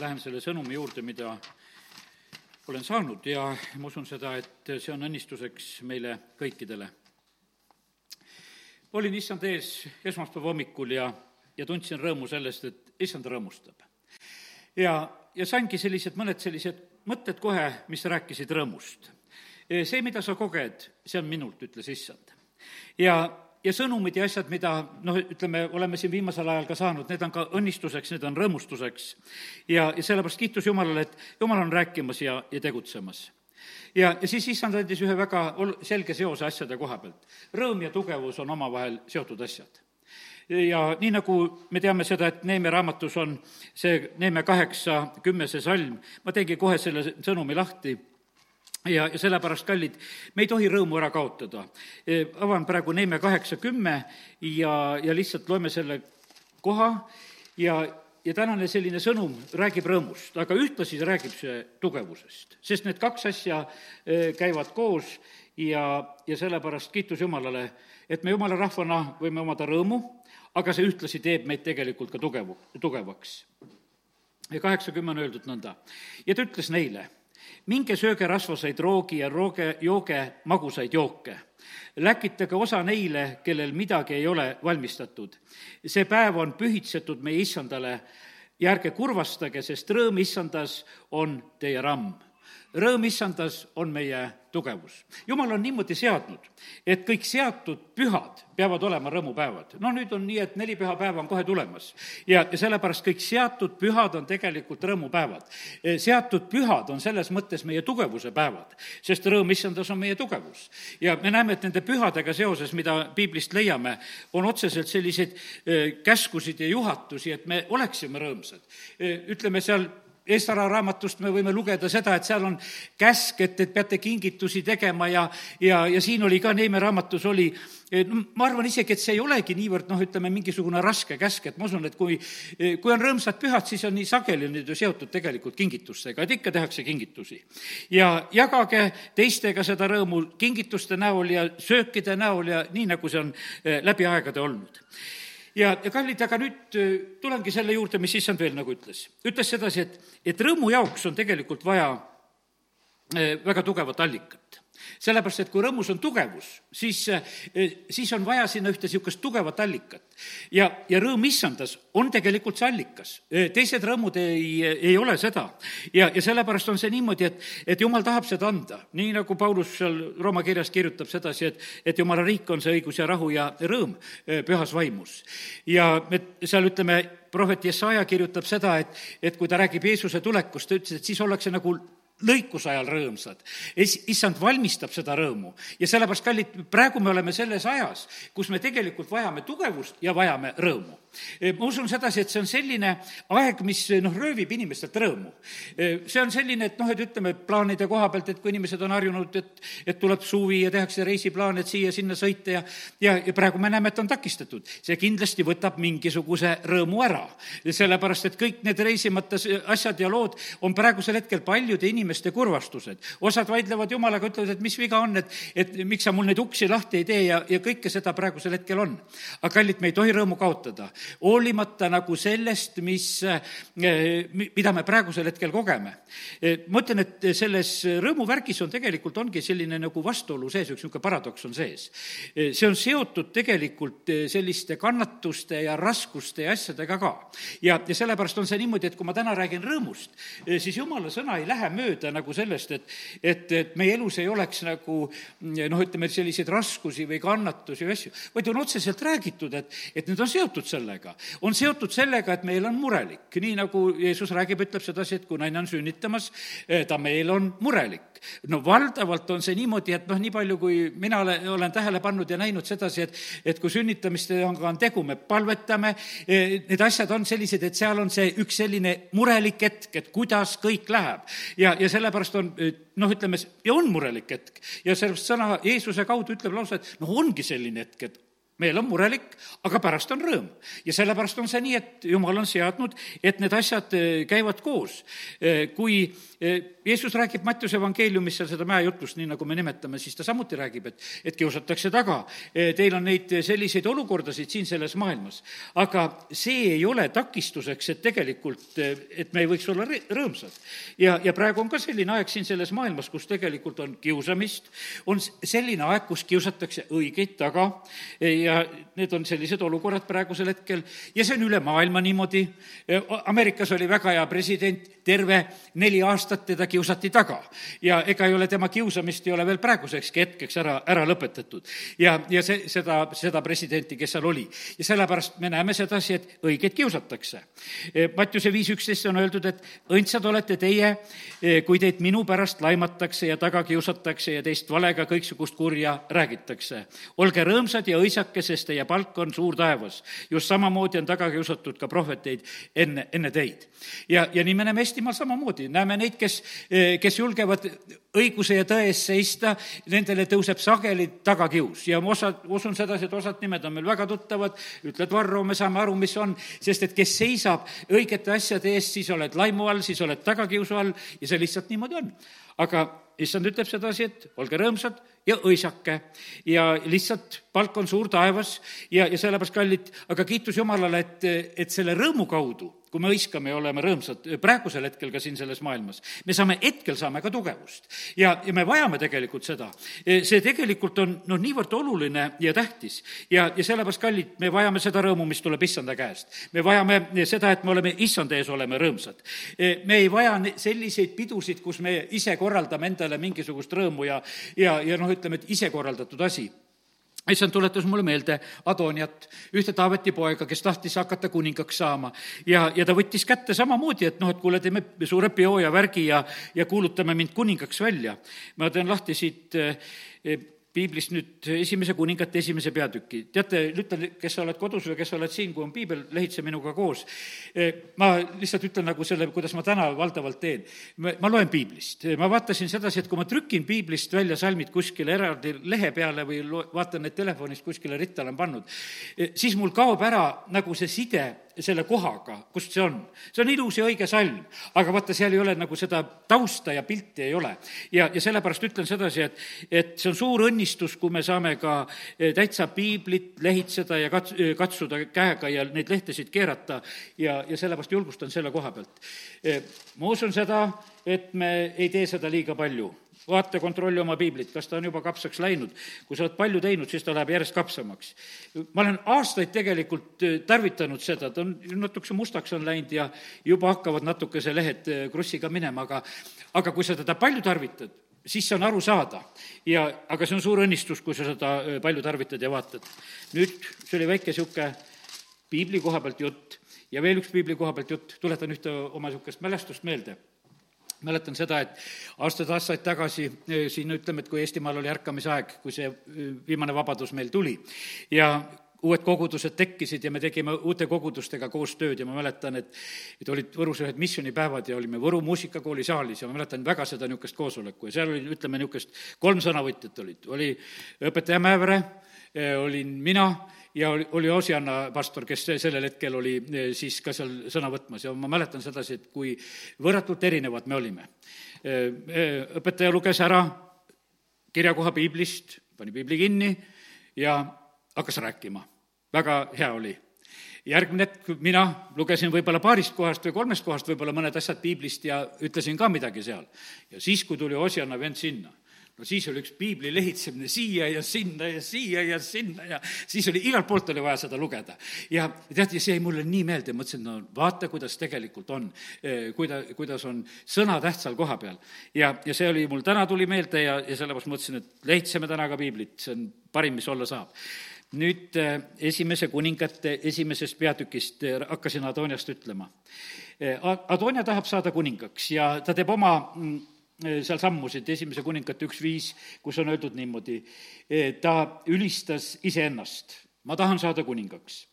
lähen selle sõnumi juurde, mida olen saanud ja ma usun seda, et see on õnnistuseks meile kõikidele. olin issand ees esmaspäeva hommikul ja, ja tundsin rõõmu sellest, et issand rõõmustab. ja, ja saingi sellised, mõned sellised mõtted kohe, mis rääkisid rõõmust. see, mida sa koged, see on minult, ütles issand. ja ja sõnumid ja asjad, mida noh, ütleme, oleme siin viimasel ajal ka saanud, need on ka õnnistuseks, need on rõõmustuseks. ja, ja sellepärast kiitus Jumalale, et Jumal on rääkimas ja, ja tegutsemas. ja, ja siis issand andis ühe väga ol-, selge seose asjade koha pealt. rõõm ja tugevus on omavahel seotud asjad ja nii, nagu me teame seda, et Neeme raamatus on see Neeme kaheksa, kümnese salm, ma teengi kohe selle sõnumi lahti ja, ja sellepärast, kallid, me ei tohi rõõmu ära kaotada. E, avan praegu Neeme kaheksa kümme ja, ja lihtsalt loeme selle koha ja, ja tänane selline sõnum räägib rõõmust, aga ühtlasi räägib see tugevusest, sest need kaks asja e, käivad koos ja, ja sellepärast kiitus Jumalale, et me jumala rahvana võime omada rõõmu, aga see ühtlasi teeb meid tegelikult ka tugevu, tugevaks. ja kaheksakümmend on öeldud nõnda. ja ta ütles neile minge sööge rasvaseid roogi ja rooge, jooge magusaid jooke. läkitage osa neile, kellel midagi ei ole valmistatud. see päev on pühitsetud meie issandale ja ärge kurvastage, sest rõõm issandas on teie ramm. Rõõm issandas on meie tugevus. jumal on niimoodi seadnud, et kõik seatud pühad peavad olema rõõmupäevad. no nüüd on nii, et neli pühapäeva on kohe tulemas. ja, ja sellepärast kõik seatud pühad on tegelikult rõõmupäevad. seatud pühad on selles mõttes meie tugevuse päevad, sest rõõm issandas on meie tugevus. ja me näeme, et nende pühadega seoses, mida piiblist leiame, on otseselt selliseid eh, käskusid ja juhatusi, et me oleksime rõõmsad. Eh, ütleme seal Eestara raamatust me võime lugeda seda, et seal on käsk, et, et peate kingitusi tegema ja, ja, ja siin oli ka Neeme raamatus oli, ma arvan isegi, et see ei olegi niivõrd noh, ütleme mingisugune raske käsk, et ma usun, et kui, kui on rõõmsad pühad, siis on nii sageli need ju seotud tegelikult kingitustega, et ikka tehakse kingitusi. ja jagage teistega seda rõõmu kingituste näol ja söökide näol ja nii, nagu see on eh, läbi aegade olnud ja, ja kallid, aga nüüd äh, tulengi selle juurde, mis issand veel nagu ütles. ütles sedasi, et, et rõõmu jaoks on tegelikult vaja äh, väga tugevat allikat sellepärast, et kui rõõmus on tugevus, siis, eh, siis on vaja sinna ühte niisugust tugevat allikat. ja, ja rõõm issandas on tegelikult see allikas. Eh, teised rõõmud ei, ei ole seda. ja, ja sellepärast on see niimoodi, et, et jumal tahab seda anda. nii nagu Paulus seal Rooma kirjas kirjutab sedasi, et, et jumala riik on see õigus ja rahu ja rõõm eh, pühas vaimus. ja me seal ütleme, prohvet Jesaja kirjutab seda, et, et kui ta räägib Jeesuse tulekust, ta ütles, et siis ollakse nagu lõikuse ajal rõõmsad. issand valmistab seda rõõmu ja sellepärast, kallid, praegu me oleme selles ajas, kus me tegelikult vajame tugevust ja vajame rõõmu. E, ma usun sedasi, et see on selline aeg, mis noh, röövib inimestelt rõõmu. E, see on selline, et noh, et ütleme, plaanide koha pealt, et kui inimesed on harjunud, et, et tuleb suvi ja tehakse reisiplaan, et siia-sinna sõita ja ja, ja praegu me näeme, et on takistatud. see kindlasti võtab mingisuguse rõõmu ära. sellepärast, et kõik need reisimata asjad ja lood on praegusel hetkel paljude inimeste kurvastused. osad vaidlevad jumalaga, ütlevad, et mis viga on, et, et miks sa mul neid uksi lahti ei tee ja, ja kõike seda praegusel hetkel on. aga kallid, me ei tohi rõõmu kaotada, hoolimata nagu sellest, mis, eh, mida me praegusel hetkel kogeme. Eh, ma ütlen, et selles rõõmuvärgis on tegelikult, ongi selline nagu vastuolu sees, üks niisugune paradoks on sees. Eh, see on seotud tegelikult selliste kannatuste ja raskuste ja asjadega ka. ja, ja sellepärast on see niimoodi, et kui ma täna räägin rõõmust, siis jumala sõna ei lähe mööda nagu sellest, et, et, et meie elus ei oleks nagu noh, ütleme, selliseid raskusi või kannatusi või asju, vaid on otseselt räägitud, et, et need on seotud sellega. On seotud sellega, et meil on murelik, nii nagu Jeesus räägib, ütleb sedasi, et kui naine on sünnitamas, eh, ta meil on murelik. no valdavalt on see niimoodi, et noh, nii palju, kui mina olen, olen tähele pannud ja näinud sedasi, et, et kui sünnitamistega on tegu, me palvetame, eh, need asjad on sellised, et seal on see üks selline murelik hetk, et kuidas kõik läheb. ja, ja sellepärast on noh, ütleme, ja on murelik hetk ja sellepärast sõna Jeesuse kaudu ütleb lausa, et noh, ongi selline hetk, et meel on murelik, aga pärast on rõõm. ja sellepärast on see nii, et jumal on seadnud, et need asjad eh, käivad koos. Eh, kui eh, Jeesus räägib Mattiuse evangeeliumis seal seda mäejutlust, nii nagu me nimetame, siis ta samuti räägib, et, et kiusatakse taga. Teil on neid selliseid olukordasid siin selles maailmas. aga see ei ole takistuseks, et tegelikult, et me ei võiks olla rõõmsad. ja, ja praegu on ka selline aeg siin selles maailmas, kus tegelikult on kiusamist, on selline aeg, kus kiusatakse õigeid taga ja need on sellised olukorrad praegusel hetkel ja see on üle maailma niimoodi. Ameerikas oli väga hea president, terve neli aastat teda kiusati taga ja ega ei ole tema kiusamist ei ole veel praegusekski hetkeks ära, ära lõpetatud. ja, ja see, seda, seda presidenti, kes seal oli. ja sellepärast me näeme sedasi, et õigeid kiusatakse. Mattiuse viis üksteist on öeldud, et õndsad olete teie, kui teid minu pärast laimatakse ja taga kiusatakse ja teist valega kõiksugust kurja räägitakse. olge rõõmsad ja õisake, sest teie palk on suur taevas. just samamoodi on taga kiusatud ka prohveteid enne, enne teid. ja, ja nii me näeme Eestimaal samamoodi, näeme neid, kes, kes julgevad õiguse ja tõe eest seista, nendele tõuseb sageli tagakius ja ma osa, usun sedasi, et osad nimed on meil väga tuttavad, ütled Varro, me saame aru, mis on, sest et kes seisab õigete asjade eest, siis oled laimu all, siis oled tagakiusu all ja see lihtsalt niimoodi on. aga issand ütleb sedasi, et olge rõõmsad ja õisake. Ja lihtsalt palk on suur taevas ja, ja sellepärast, kallid, aga kiitus Jumalale, et, et selle rõõmu kaudu kui me hõiskame ja oleme rõõmsad praegusel hetkel ka siin selles maailmas, me saame, hetkel saame ka tugevust. ja, ja me vajame tegelikult seda. see tegelikult on noh, niivõrd oluline ja tähtis ja, ja sellepärast, kallid, me vajame seda rõõmu, mis tuleb issanda käest. me vajame seda, et me oleme issanda ees, oleme rõõmsad. me ei vaja selliseid pidusid, kus me ise korraldame endale mingisugust rõõmu ja, ja, ja noh, ütleme, et ise korraldatud asi issand tuletas mulle meelde Adoniat, ühte Taaveti poega, kes tahtis hakata kuningaks saama. ja, ja ta võttis kätte samamoodi, et noh, et kuule, teeme suure peo ja värgi ja, ja kuulutame mind kuningaks välja. ma teen lahti siit eh, piiblist nüüd esimese kuningate esimese peatüki. teate, ütlen, kes sa oled kodus või kes sa oled siin, kui on piibel, lehitse minuga koos. E, ma lihtsalt ütlen nagu selle, kuidas ma täna valdavalt teen. ma loen piiblist, ma vaatasin sedasi, et kui ma trükin piiblist välja salmid kuskile eraldi lehe peale või lo-, vaatan need telefonist kuskile ritta olen pannud, e, siis mul kaob ära nagu see side selle kohaga, kust see on. see on ilus ja õige salm, aga vaata, seal ei ole nagu seda tausta ja pilti ei ole. ja, ja sellepärast ütlen sedasi, et, et see on suur õnnistus, kui me saame ka eh, täitsa piiblit lehitseda ja kats-, eh, katsuda käega ja neid lehtesid keerata ja, ja sellepärast julgustan selle koha pealt. Eh, ma usun seda, et me ei tee seda liiga palju vaata, kontrolli oma piiblit, kas ta on juba kapsaks läinud. kui sa oled palju teinud, siis ta läheb järjest kapsamaks. ma olen aastaid tegelikult äh, tarvitanud seda, ta on natukese mustaks on läinud ja juba hakkavad natukese lehed äh, krussiga minema, aga aga kui sa teda palju tarvitad, siis see on aru saada. ja, aga see on suur õnnistus, kui sa seda äh, palju tarvitad ja vaatad. nüüd, see oli väike niisugune piibli koha pealt jutt ja veel üks piibli koha pealt jutt, tuletan ühte oma niisugust mälestust meelde mäletan seda, et aastaid-aastaid tagasi eh, siin ütleme, et kui Eestimaal oli ärkamisaeg, kui see eh, viimane vabadus meil tuli. Ja uued kogudused tekkisid ja me tegime uute kogudustega koostööd ja ma mäletan, et et olid Võrus ühed missioonipäevad ja olime Võru muusikakooli saalis ja ma mäletan väga seda niisugust koosoleku ja seal oli, ütleme, niisugust kolm sõnavõtjat olid, oli õpetaja Mäevere, eh, olin mina ja oli, oli Osianna pastor, kes sellel hetkel oli eh, siis ka seal sõna võtmas ja ma mäletan sedasi, et kui võrratult erinevad me olime. Eh, eh, õpetaja luges ära kirjakoha piiblist, pani piibli kinni ja hakkas rääkima. väga hea oli järgmine hetk mina lugesin võib-olla paarist kohast või kolmest kohast võib-olla mõned asjad piiblist ja ütlesin ka midagi seal. ja siis, kui tuli Osianna vend sinna no siis oli üks piibli lehitsemine siia ja sinna ja siia ja sinna ja siis oli, igalt poolt oli vaja seda lugeda. ja tead, ja see jäi mulle nii meelde, mõtlesin, no vaata, kuidas tegelikult on, eh, kuida-, kuidas on sõna tähtsal koha peal. ja, ja see oli mul täna tuli meelde ja, ja sellepärast mõtlesin, et lehitseme täna ka piiblit, see on parim, mis olla saab nüüd eh, esimese kuningate esimesest peatükist eh, hakkasin Adoniast ütlema. Adonia tahab saada kuningaks ja ta teeb oma mm, seal sammusid, esimese kuningate üks viis, kus on öeldud niimoodi, äh, ta ülistas iseennast, ma tahan saada kuningaks.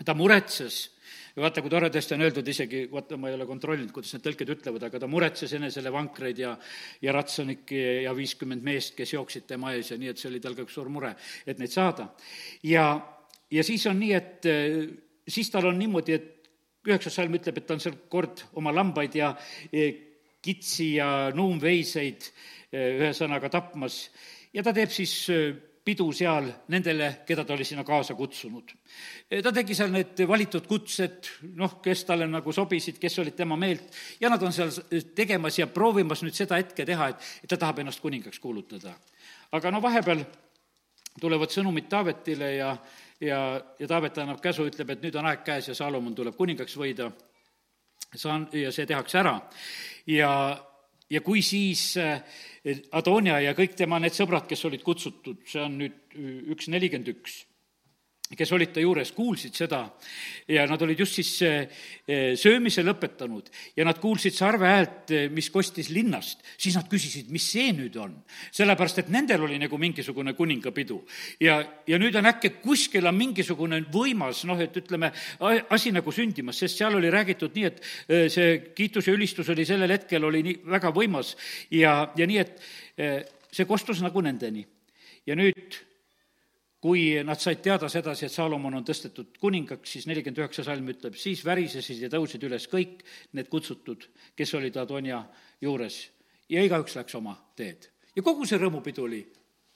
ta muretses ja vaata, kui toredasti on öeldud isegi, vaata, ma ei ole kontrollinud, kuidas need tõlked ütlevad, aga ta muretses enesele vankreid ja, ja ratsanikke ja viiskümmend meest, kes jooksid tema ees ja nii, et see oli tal ka üks suur mure, et neid saada. ja, ja siis on nii, et siis tal on niimoodi, et üheksas salm ütleb, et ta on seal kord oma lambaid ja kitsi ja nuumveiseid ühesõnaga tapmas ja ta teeb siis pidu seal nendele, keda ta oli sinna kaasa kutsunud. ta tegi seal need valitud kutsed, noh, kes talle nagu sobisid, kes olid tema meelt, ja nad on seal tegemas ja proovimas nüüd seda hetke teha, et, et ta tahab ennast kuningaks kuulutada. aga no vahepeal tulevad sõnumid Taavetile ja, ja, ja Taavet annab käsu, ütleb, et nüüd on aeg käes ja Saalomon tuleb kuningaks võida, saan, ja see tehakse ära. Ja, ja kui siis äh, Adonia ja kõik tema need sõbrad, kes olid kutsutud, see on nüüd üks nelikümmend üks kes olid ta juures, kuulsid seda ja nad olid just siis eh, söömise lõpetanud ja nad kuulsid sarve häält, eh, mis kostis linnast, siis nad küsisid, mis see nüüd on. sellepärast, et nendel oli nagu mingisugune kuningapidu. ja, ja nüüd on äkki kuskil on mingisugune võimas, noh, et ütleme, asi nagu sündimas, sest seal oli räägitud nii, et eh, see kiitus ja ülistus oli sellel hetkel, oli nii väga võimas ja, ja nii, et see kostus nagu nendeni. ja nüüd kui nad said teada sedasi, et Saalomon on tõstetud kuningaks, siis nelikümmend üheksa salm ütleb, siis värisesid ja tõusid üles kõik need kutsutud, kes olid Adonia juures ja igaüks läks oma teed. ja kogu see rõõmupidu oli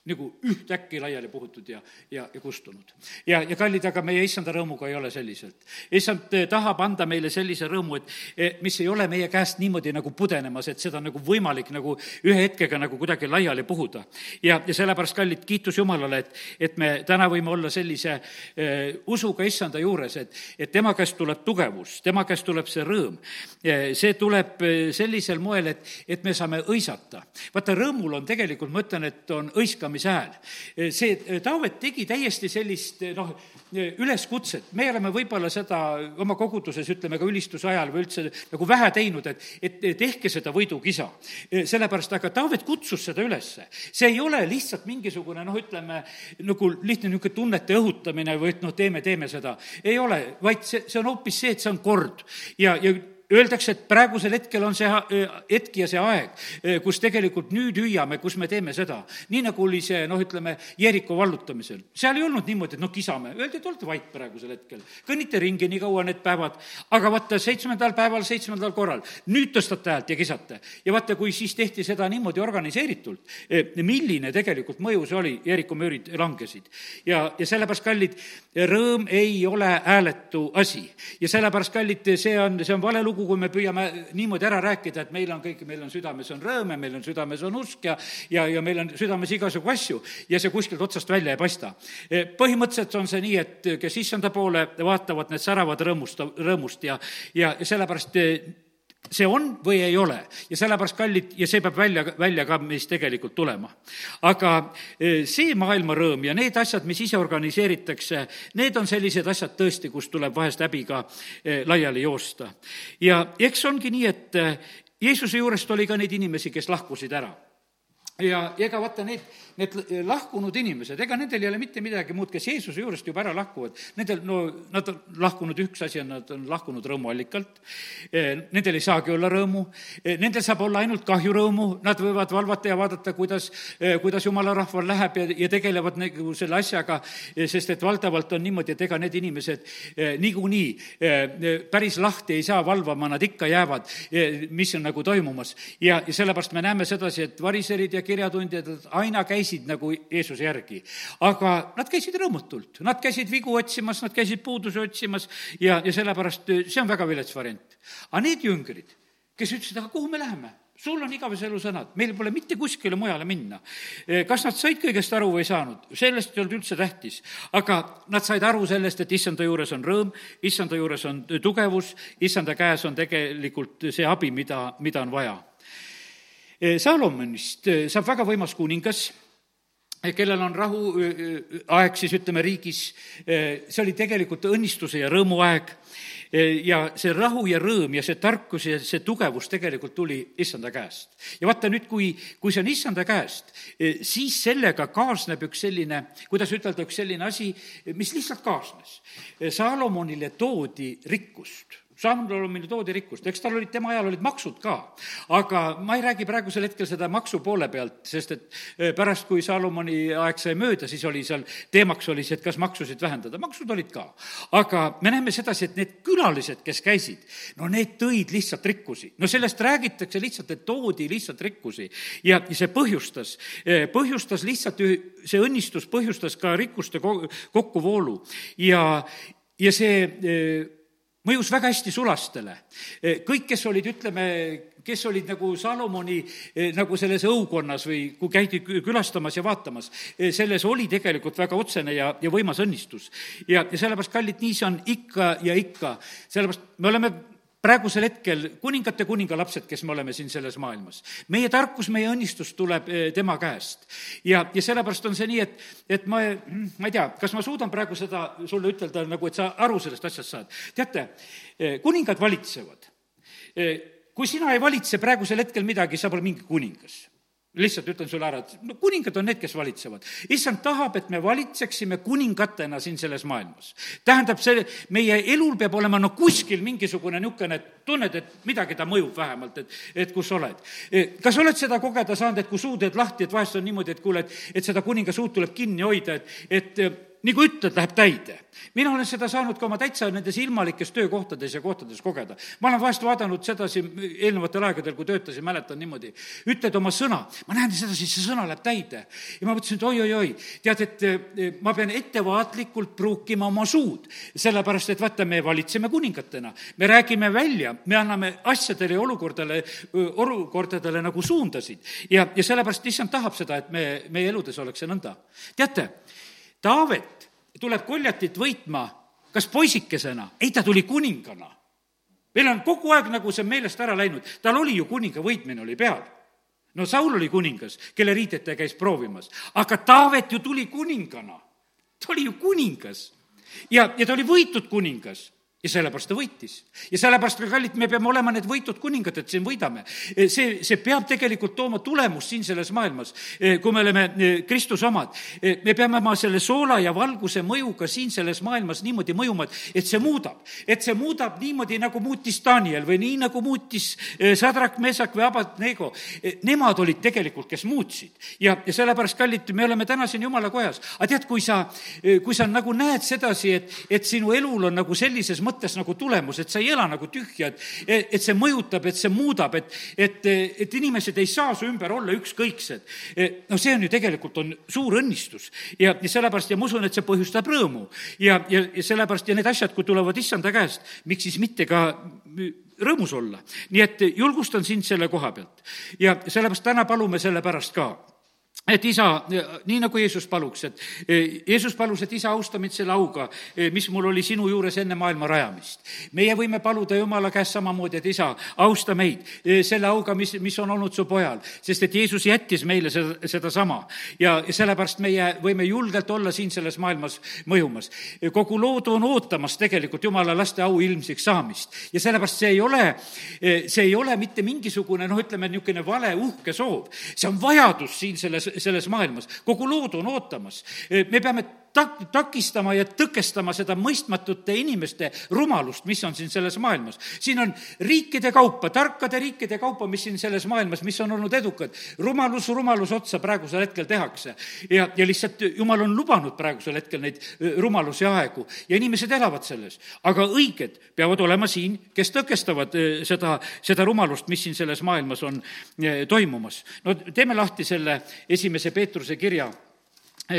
nagu ühtäkki laiali puhutud ja, ja, ja kustunud. ja, ja kallid, aga meie issanda rõõmuga ei ole selliselt. issand eh, tahab anda meile sellise rõõmu, et eh, mis ei ole meie käest niimoodi nagu pudenemas, et seda on nagu võimalik nagu ühe hetkega nagu kuidagi laiali puhuda. ja, ja sellepärast, kallid, kiitus Jumalale, et, et me täna võime olla sellise eh, usuga issanda juures, et, et tema käest tuleb tugevus, tema käest tuleb see rõõm. see tuleb sellisel moel, et, et me saame õisata. vaata, rõõmul on tegelikult, ma ütlen, et on õiskamine kuulamise hääl. see eh, Taavet tegi täiesti sellist eh, noh, eh, üleskutset, me oleme võib-olla seda oma koguduses, ütleme ka ülistuse ajal või üldse nagu vähe teinud, et, et tehke seda võidukisa. sellepärast, aga Taavet kutsus seda ülesse. see ei ole lihtsalt mingisugune noh, ütleme nagu lihtne niisugune tunnete õhutamine või et noh, teeme, teeme seda. ei ole, vaid see, see on hoopis see, et see on kord ja, ja öeldakse, et praegusel hetkel on see hetk ja see aeg, kus tegelikult nüüd hüüame, kus me teeme seda. nii nagu oli see, noh, ütleme, Jeeriko vallutamisel. seal ei olnud niimoodi, et noh, kisame, öeldi, et olete vait praegusel hetkel. kõnnite ringi nii kaua need päevad, aga vaata, seitsmendal päeval, seitsmendal korral, nüüd tõstate häält ja kisate. ja vaata, kui siis tehti seda niimoodi organiseeritult, milline tegelikult mõju see oli, Jeeriko müürid langesid. ja, ja sellepärast, kallid, rõõm ei ole hääletu asi. ja sellepärast, kallid, see on, see on vale lugu, lugu, kui me püüame niimoodi ära rääkida, et meil on kõik, meil on südames on rõõm ja meil on südames on usk ja, ja, ja meil on südames igasugu asju ja see kuskilt otsast välja ei paista. E, põhimõtteliselt on see nii, et kes issanda poole vaatavad, need säravad rõõmust, rõõmust ja, ja sellepärast e, see on või ei ole ja sellepärast kallid ja see peab välja, välja ka meist tegelikult tulema. aga e, see maailma rõõm ja need asjad, mis ise organiseeritakse, need on sellised asjad tõesti, kus tuleb vahest häbiga e, laiali joosta. ja eks ongi nii, et e, Jeesuse juurest oli ka neid inimesi, kes lahkusid ära ja ega vaata, need, need lahkunud inimesed, ega nendel ei ole mitte midagi muud, kes Jeesuse juurest juba ära lahkuvad. Nendel, no nad on lahkunud, üks asi on, nad on lahkunud rõõmuallikalt, e, nendel ei saagi olla rõõmu, e, nendel saab olla ainult kahjurõõmu, nad võivad valvata ja vaadata, kuidas, e, kuidas jumala rahval läheb ja, ja tegelevad nagu selle asjaga, sest et valdavalt on niimoodi, et ega need inimesed niikuinii päris lahti ei saa valvama, nad ikka jäävad, mis on nagu toimumas. ja, ja sellepärast me näeme sedasi, et variserid ja kirjatundjad aina käisid nagu Jeesuse järgi. aga nad käisid rõõmutult, nad käisid vigu otsimas, nad käisid puudusi otsimas ja, ja sellepärast see on väga vilets variant. aga need jüngrid, kes ütlesid, aga kuhu me läheme? sul on igavese elu sõnad, meil pole mitte kuskile mujale minna. kas nad said kõigest aru või ei saanud, sellest ei olnud üldse tähtis. aga nad said aru sellest, et issanda juures on rõõm, issanda juures on tugevus, issanda käes on tegelikult see abi, mida, mida on vaja Eh, Saalomonist eh, saab väga võimas kuningas, eh, kellel on rahuaeg siis ütleme riigis, see oli tegelikult õnnistuse ja rõõmu aeg ja see rahu ja rõõm ja see tarkus ja see tugevus tegelikult tuli issanda käest. ja vaata nüüd, kui, kui see on issanda käest, siis sellega kaasneb üks selline, kuidas ütelda, üks selline asi, mis lihtsalt kaasnes. Saalomonile toodi rikkust Saamlolumine toodi rikkust, eks tal olid, tema ajal olid maksud ka. aga ma ei räägi praegusel hetkel seda maksu poole pealt, sest et eh, pärast, kui Salomoni aeg sai mööda, siis oli seal, teemaks oli see, et kas maksusid vähendada, maksud olid ka. aga me näeme sedasi, et need külalised, kes käisid, no need tõid lihtsalt rikkusi. no sellest räägitakse lihtsalt, et toodi lihtsalt rikkusi ja see põhjustas, eh, põhjustas lihtsalt, see õnnistus põhjustas ka rikkuste kokkuvoolu ja, ja see eh, mõjus väga hästi sulastele. kõik, kes olid, ütleme, kes olid nagu Salomoni nagu selles õukonnas või kui käidi külastamas ja vaatamas, selles oli tegelikult väga otsene ja, ja võimas õnnistus. ja, ja sellepärast, kallid, nii see on ikka ja ikka, sellepärast me oleme praegusel hetkel kuningate kuningalapsed, kes me oleme siin selles maailmas. meie tarkus, meie õnnistus tuleb eh, tema käest. ja, ja sellepärast on see nii, et, et ma, ma ei tea, kas ma suudan praegu seda sulle ütelda, nagu et sa aru sellest asjast saad. teate, eh, kuningad valitsevad. Eh, kui sina ei valitse praegusel hetkel midagi, sa pole mingi kuningas lihtsalt ütlen sulle ära, et no kuningad on need, kes valitsevad. issand tahab, et me valitseksime kuningatena siin selles maailmas. tähendab, see, meie elul peab olema no kuskil mingisugune niisugune, et tunned, et midagi ta mõjub vähemalt, et, et kus oled. E, kas oled seda kogeda saanud, et kui suu teed lahti, et vahest on niimoodi, et kuule, et, et seda kuninga suud tuleb kinni hoida, et, et nagu ütled, läheb täide. mina olen seda saanud ka oma täitsa nendes ilmalikes töökohtades ja kohtades kogeda. ma olen vahest vaadanud sedasi eelnevatel aegadel, kui töötasin, mäletan niimoodi, ütled oma sõna, ma näen sedasi, see sõna läheb täide. ja ma mõtlesin, et oi-oi-oi, tead, et eh, ma pean ettevaatlikult pruukima oma suud, sellepärast et vaata, me valitseme kuningatena, me räägime välja, me anname asjadele ja olukordadele, olukordadele nagu suundasid. ja, ja sellepärast issand tahab seda, et me, meie eludes oleks see nõnda. teate, Taavet tuleb koljatit võitma kas poisikesena, ei, ta tuli kuningana. meil on kogu aeg nagu see meelest ära läinud, tal oli ju kuninga võitmine oli peal. no Saul oli kuningas, kelle riidet ta käis proovimas, aga Taavet ju tuli kuningana. ta oli ju kuningas ja, ja ta oli võitud kuningas ja sellepärast ta võitis. ja sellepärast ka, kallid, me peame olema need võitud kuningad, et siin võidame. see, see peab tegelikult tooma tulemust siin selles maailmas, kui me oleme eh, Kristuse omad. me peame oma selle soola ja valguse mõjuga siin selles maailmas niimoodi mõjuma, et, et see muudab. et see muudab niimoodi, nagu muutis Daniel või nii, nagu muutis eh, Sadrak, Mesak või Abadnego. Eh, nemad olid tegelikult, kes muutsid. ja, ja sellepärast, kallid, me oleme täna siin jumala kojas. aga tead, kui sa, kui sa nagu näed sedasi, et, et sinu elul on nagu sellises mõttes mõttes nagu tulemus, et sa ei ela nagu tühja, et, et see mõjutab, et see muudab, et, et, et inimesed ei saa su ümber olla ükskõiksed. no see on ju tegelikult, on suur õnnistus ja, ja sellepärast ja ma usun, et see põhjustab rõõmu. ja, ja, ja sellepärast ja need asjad, kui tulevad issanda käest, miks siis mitte ka rõõmus olla. nii et julgustan sind selle koha pealt. ja sellepärast täna palume selle pärast ka et isa, nii nagu Jeesus paluks, et eh, Jeesus palus, et isa, austa mind selle auga, eh, mis mul oli sinu juures enne maailma rajamist. meie võime paluda Jumala käest samamoodi, et isa, austa meid eh, selle auga, mis, mis on olnud su pojal, sest et Jeesus jättis meile seda, sedasama. ja sellepärast meie võime julgelt olla siin selles maailmas mõjumas. kogu loodu on ootamas tegelikult Jumala laste au ilmsiks saamist ja sellepärast see ei ole, see ei ole mitte mingisugune noh, ütleme niisugune vale uhke soov, see on vajadus siin selles selles maailmas. kogu lood on ootamas. me peame tak-, takistama ja tõkestama seda mõistmatute inimeste rumalust, mis on siin selles maailmas. siin on riikide kaupa, tarkade riikide kaupa, mis siin selles maailmas, mis on olnud edukad. rumalus rumalus otsa praegusel hetkel tehakse. ja, ja lihtsalt jumal on lubanud praegusel hetkel neid rumalusi aegu ja inimesed elavad selles. aga õiged peavad olema siin, kes tõkestavad seda, seda rumalust, mis siin selles maailmas on toimumas. no teeme lahti selle esimese Peetruse kirja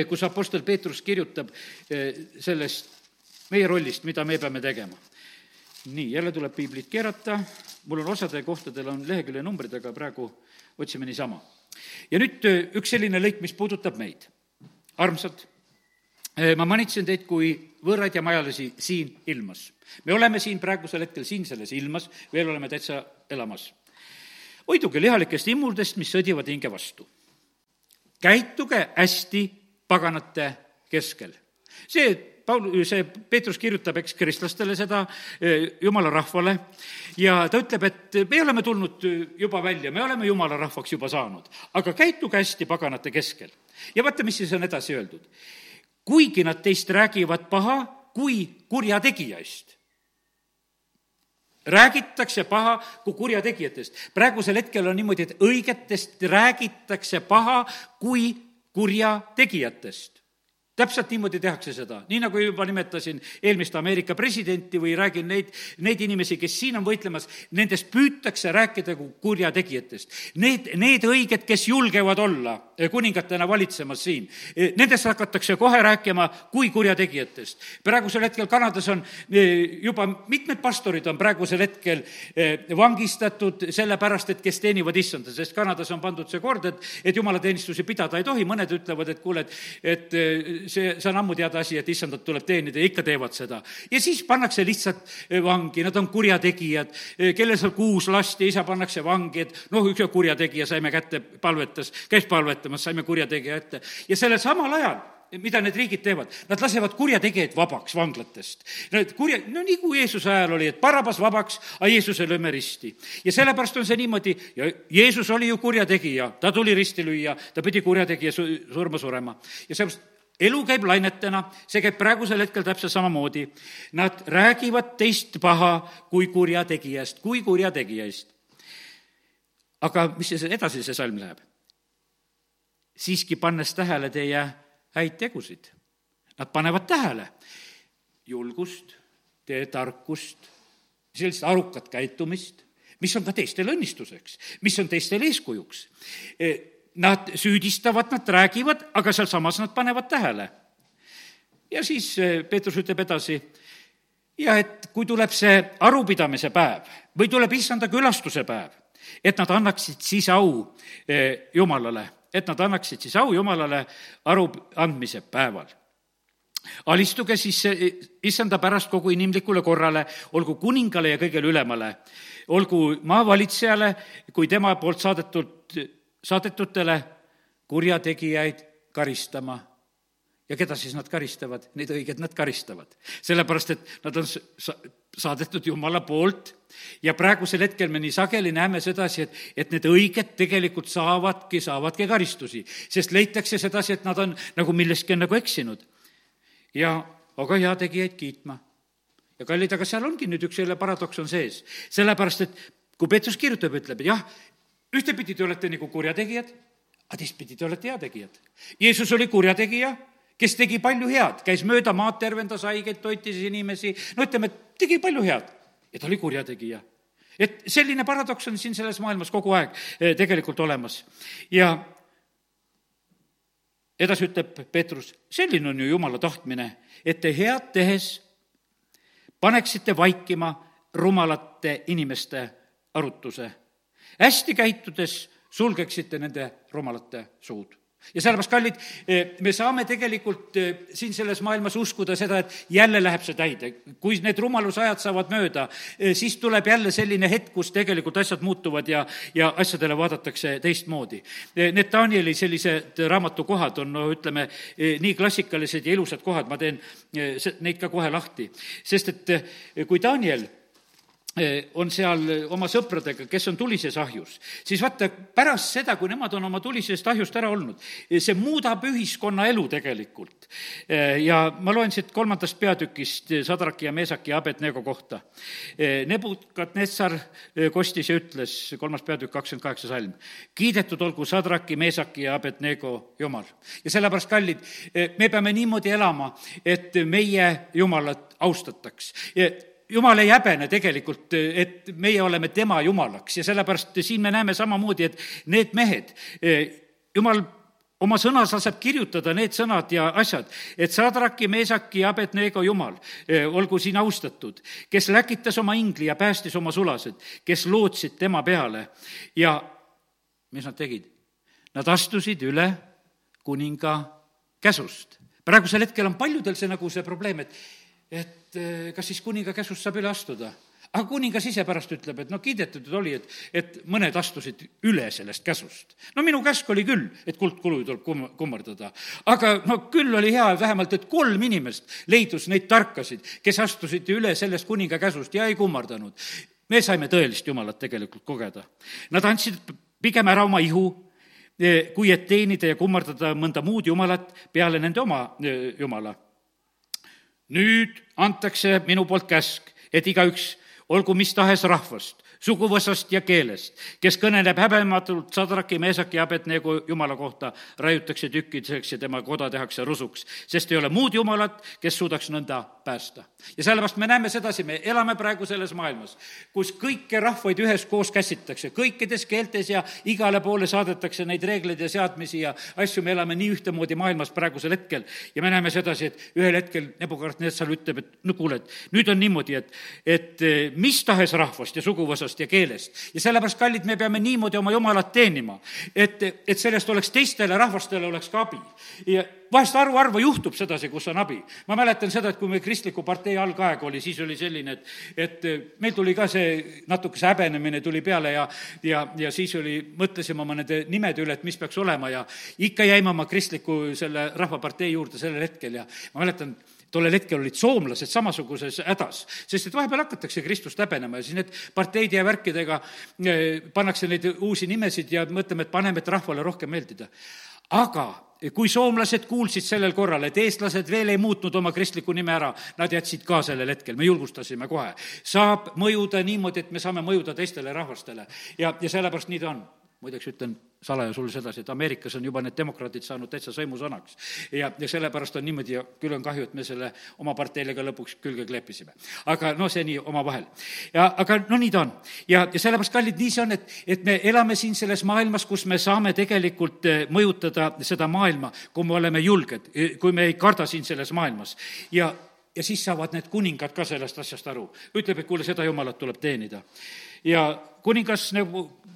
kus Apostel Peetrus kirjutab eh, sellest meie rollist, mida me peame tegema. nii, jälle tuleb piiblit keerata, mul on osade kohtadel on lehekülje numbrid, aga praegu otsime niisama. ja nüüd eh, üks selline lõik, mis puudutab meid. armsad, ma manitsen teid kui võõraid ja majalasi siin ilmas. me oleme siin praegusel hetkel siin selles ilmas, veel oleme täitsa elamas. hoiduge lihalikest immudest, mis sõdivad hinge vastu. käituge hästi paganate keskel. see Paul, see Peetrus kirjutab, eks, kristlastele seda, jumala rahvale, ja ta ütleb, et me oleme tulnud juba välja, me oleme jumala rahvaks juba saanud, aga käituge hästi paganate keskel. ja vaata, mis siis on edasi öeldud. kuigi nad teist räägivad paha kui kurjategija eest räägitakse paha kui kurjategijatest. praegusel hetkel on niimoodi, et õigetest räägitakse paha kui kurjategijatest täpselt niimoodi tehakse seda, nii nagu juba nimetasin eelmist Ameerika presidenti või räägin neid, neid inimesi, kes siin on võitlemas, nendest püütakse rääkida kui kurjategijatest. Need, need õiged, kes julgevad olla kuningatena valitsemas siin, nendest hakatakse kohe rääkima kui kurjategijatest. praegusel hetkel Kanadas on eh, juba mitmed pastorid on praegusel hetkel eh, vangistatud sellepärast, et kes teenivad issanda, sest Kanadas on pandud see kord, et, et jumalateenistusi pidada ei tohi, mõned ütlevad, et kuule, et, et eh, see, see on ammu teada asi, et issandat tuleb teenida ja ikka teevad seda. ja siis pannakse lihtsalt eh, vangi, nad on kurjategijad, eh, kellel seal kuus lasti, isa pannakse vangi, et noh, üks kurjategija saime kätte, palvetas, käis palvetamas, saime kurjategija ette. ja sellel samal ajal mida need riigid teevad, nad lasevad kurjategijaid vabaks vanglatest. Need kurja, no nii kui Jeesuse ajal oli, et Barabas vabaks, aga Jeesuse lööme risti. ja sellepärast on see niimoodi ja Jeesus oli ju kurjategija, ta tuli risti lüüa, ta pidi kurjategija surma surema ja sellepärast elu käib lainetena, see käib praegusel hetkel täpselt samamoodi. Nad räägivad teist paha kui kurjategijast, kui kurjategijast. aga mis siis edasi, see salm läheb? siiski pannes tähele teie häid tegusid. Nad panevad tähele julgust, teie tarkust, sellist arukat käitumist, mis on ka teistele õnnistuseks, mis on teistele eeskujuks nad süüdistavad, nad räägivad, aga sealsamas nad panevad tähele. ja siis eh, Peetrus ütleb edasi, ja et kui tuleb see arupidamise päev või tuleb issanda külastuse päev, et nad annaksid siis au eh, Jumalale, et nad annaksid siis au Jumalale aru andmise päeval alistuge siis issanda pärast kogu inimlikule korrale, olgu kuningale ja kõigele ülemale, olgu maavalitsejale kui tema poolt saadetud saadetutele kurjategijaid karistama. ja keda siis nad karistavad? Neid õigeid nad karistavad. sellepärast, et nad on sa-, saadetud Jumala poolt ja praegusel hetkel me nii sageli näeme sedasi, et, et need õiged tegelikult saavadki, saavadki karistusi, sest leitakse sedasi, et nad on nagu milleski on nagu eksinud. ja aga heategijaid kiitma. ja kallid, aga seal ongi nüüd üks jälle paradoks on sees, sellepärast et kui Peetrus kirjutab, ütleb, jah, ühtepidi te olete nagu kurjategijad, aga teistpidi te olete heategijad. Jeesus oli kurjategija, kes tegi palju head, käis mööda maad, tervendas haigeid, toitis inimesi, no ütleme, tegi palju head. Ja ta oli kurjategija. et selline paradoks on siin selles maailmas kogu aeg eh, tegelikult olemas. Ja edasi ütleb Peetrus, selline on ju jumala tahtmine, et te head tehes paneksite vaikima rumalate inimeste arutuse hästi käitudes sulgeksite nende rumalate suud ja sellepärast, kallid, eh, me saame tegelikult eh, siin selles maailmas uskuda seda, et jälle läheb see täide. kui need rumalusajad saavad mööda, eh, siis tuleb jälle selline hetk, kus tegelikult asjad muutuvad ja, ja asjadele vaadatakse teistmoodi. Need Danieli sellised raamatukohad on, no ütleme, nii klassikalised ja ilusad kohad, ma teen neid ka kohe lahti. sest et kui Daniel on seal eh, oma sõpradega, kes on tulises ahjus, siis vaata, pärast seda, kui nemad on oma tulisest ahjust ära olnud, eh, see muudab ühiskonna elu tegelikult. ja ma loen siit kolmandast peatükist Sadraki ja Meesaki ja Abednego kohta. Nebukadnessar kostis ja ütles, kolmas peatükk, kakskümmend kaheksa salm, kiidetud olgu Sadraki, Meesaki ja Abednego Jumal. ja sellepärast, kallid, me peame niimoodi elama, et meie Jumalat austataks jumal ei häbene tegelikult, et meie oleme tema jumalaks ja sellepärast siin me näeme samamoodi, et need mehed, jumal oma sõnas laseb kirjutada need sõnad ja asjad, et Sadraki, Meesaki ja Abednego jumal olgu siin austatud, kes läkitas oma ingli ja päästis oma sulased, kes lootsid tema peale ja mis nad tegid? Nad astusid üle kuninga käsust. praegusel hetkel on paljudel see nagu see probleem, et et eh, kas siis kuninga käsust saab üle astuda? aga kuningas ise pärast ütleb, et no kiidetud oli, et, et mõned astusid üle sellest käsust. no minu käsk oli küll, et kuldkuluid tuleb kum-, kummardada. aga no küll oli hea vähemalt, et kolm inimest leidus neid tarkasid, kes astusid üle sellest kuninga käsust ja ei kummardanud. me saime tõelist Jumalat tegelikult kogeda. Nad andsid pigem ära oma ihu, eh, kui et teenida ja kummardada mõnda muud jumalat peale nende oma eh, jumala. Nüüd antakse minu poolt käsk, et igaüks olgu mis tahes rahvast, suguvõsast ja keelest, kes kõneleb häbematult Sadraki, Meesaki ja Abednego jumala kohta, raiutakse tükkideks ja tema koda tehakse rusuks, sest ei ole muud jumalat, kes suudaks nõnda päästa. ja sellepärast me näeme sedasi, me elame praegu selles maailmas, kus kõiki rahvaid üheskoos käsitakse, kõikides keeltes ja igale poole saadetakse neid reegleid ja seadmisi ja asju, me elame nii ühtemoodi maailmas praegusel hetkel ja me näeme sedasi, et ühel hetkel Nebukadnetsar ütleb, et no kuule, et nüüd on niimoodi, et, et mis tahes rahvast ja suguvõsast ja keelest. ja sellepärast, kallid, me peame niimoodi oma Jumalat teenima, et, et sellest oleks teistele rahvastele oleks ka abi. ja vahest haruharva juhtub sedasi, kus on abi. ma mäletan seda, et kui meil kristliku partei algaeg oli, siis oli selline, et, et meil tuli ka see natukese häbenemine tuli peale ja, ja, ja siis oli, mõtlesime oma nende nimede üle, et mis peaks olema ja ikka jäime oma kristliku selle rahvapartei juurde sellel hetkel ja ma mäletan, tollel hetkel olid soomlased samasuguses hädas, sest et vahepeal hakatakse Kristust häbenema ja siis need parteide ja värkidega eh, pannakse neid uusi nimesid ja mõtleme, et paneme, et rahvale rohkem meeldida. aga kui soomlased kuulsid sellel korral, et eestlased veel ei muutnud oma kristlikku nime ära, nad jätsid ka sellel hetkel, me julgustasime kohe. saab mõjuda niimoodi, et me saame mõjuda teistele rahvastele ja, ja sellepärast nii ta on muideks ütlen salaja sulle sedasi, et Ameerikas on juba need demokraadid saanud täitsa sõimusõnaks. ja, ja sellepärast on niimoodi ja küll on kahju, et me selle oma parteile ka lõpuks külge kleepisime. aga no see nii omavahel. ja aga no nii ta on. ja, ja sellepärast, kallid, nii see on, et, et me elame siin selles maailmas, kus me saame tegelikult eh, mõjutada seda maailma, kui me oleme julged, eh, kui me ei karda siin selles maailmas. ja ja siis saavad need kuningad ka sellest asjast aru. ütleb, et kuule, seda jumalat tuleb teenida. ja kuningas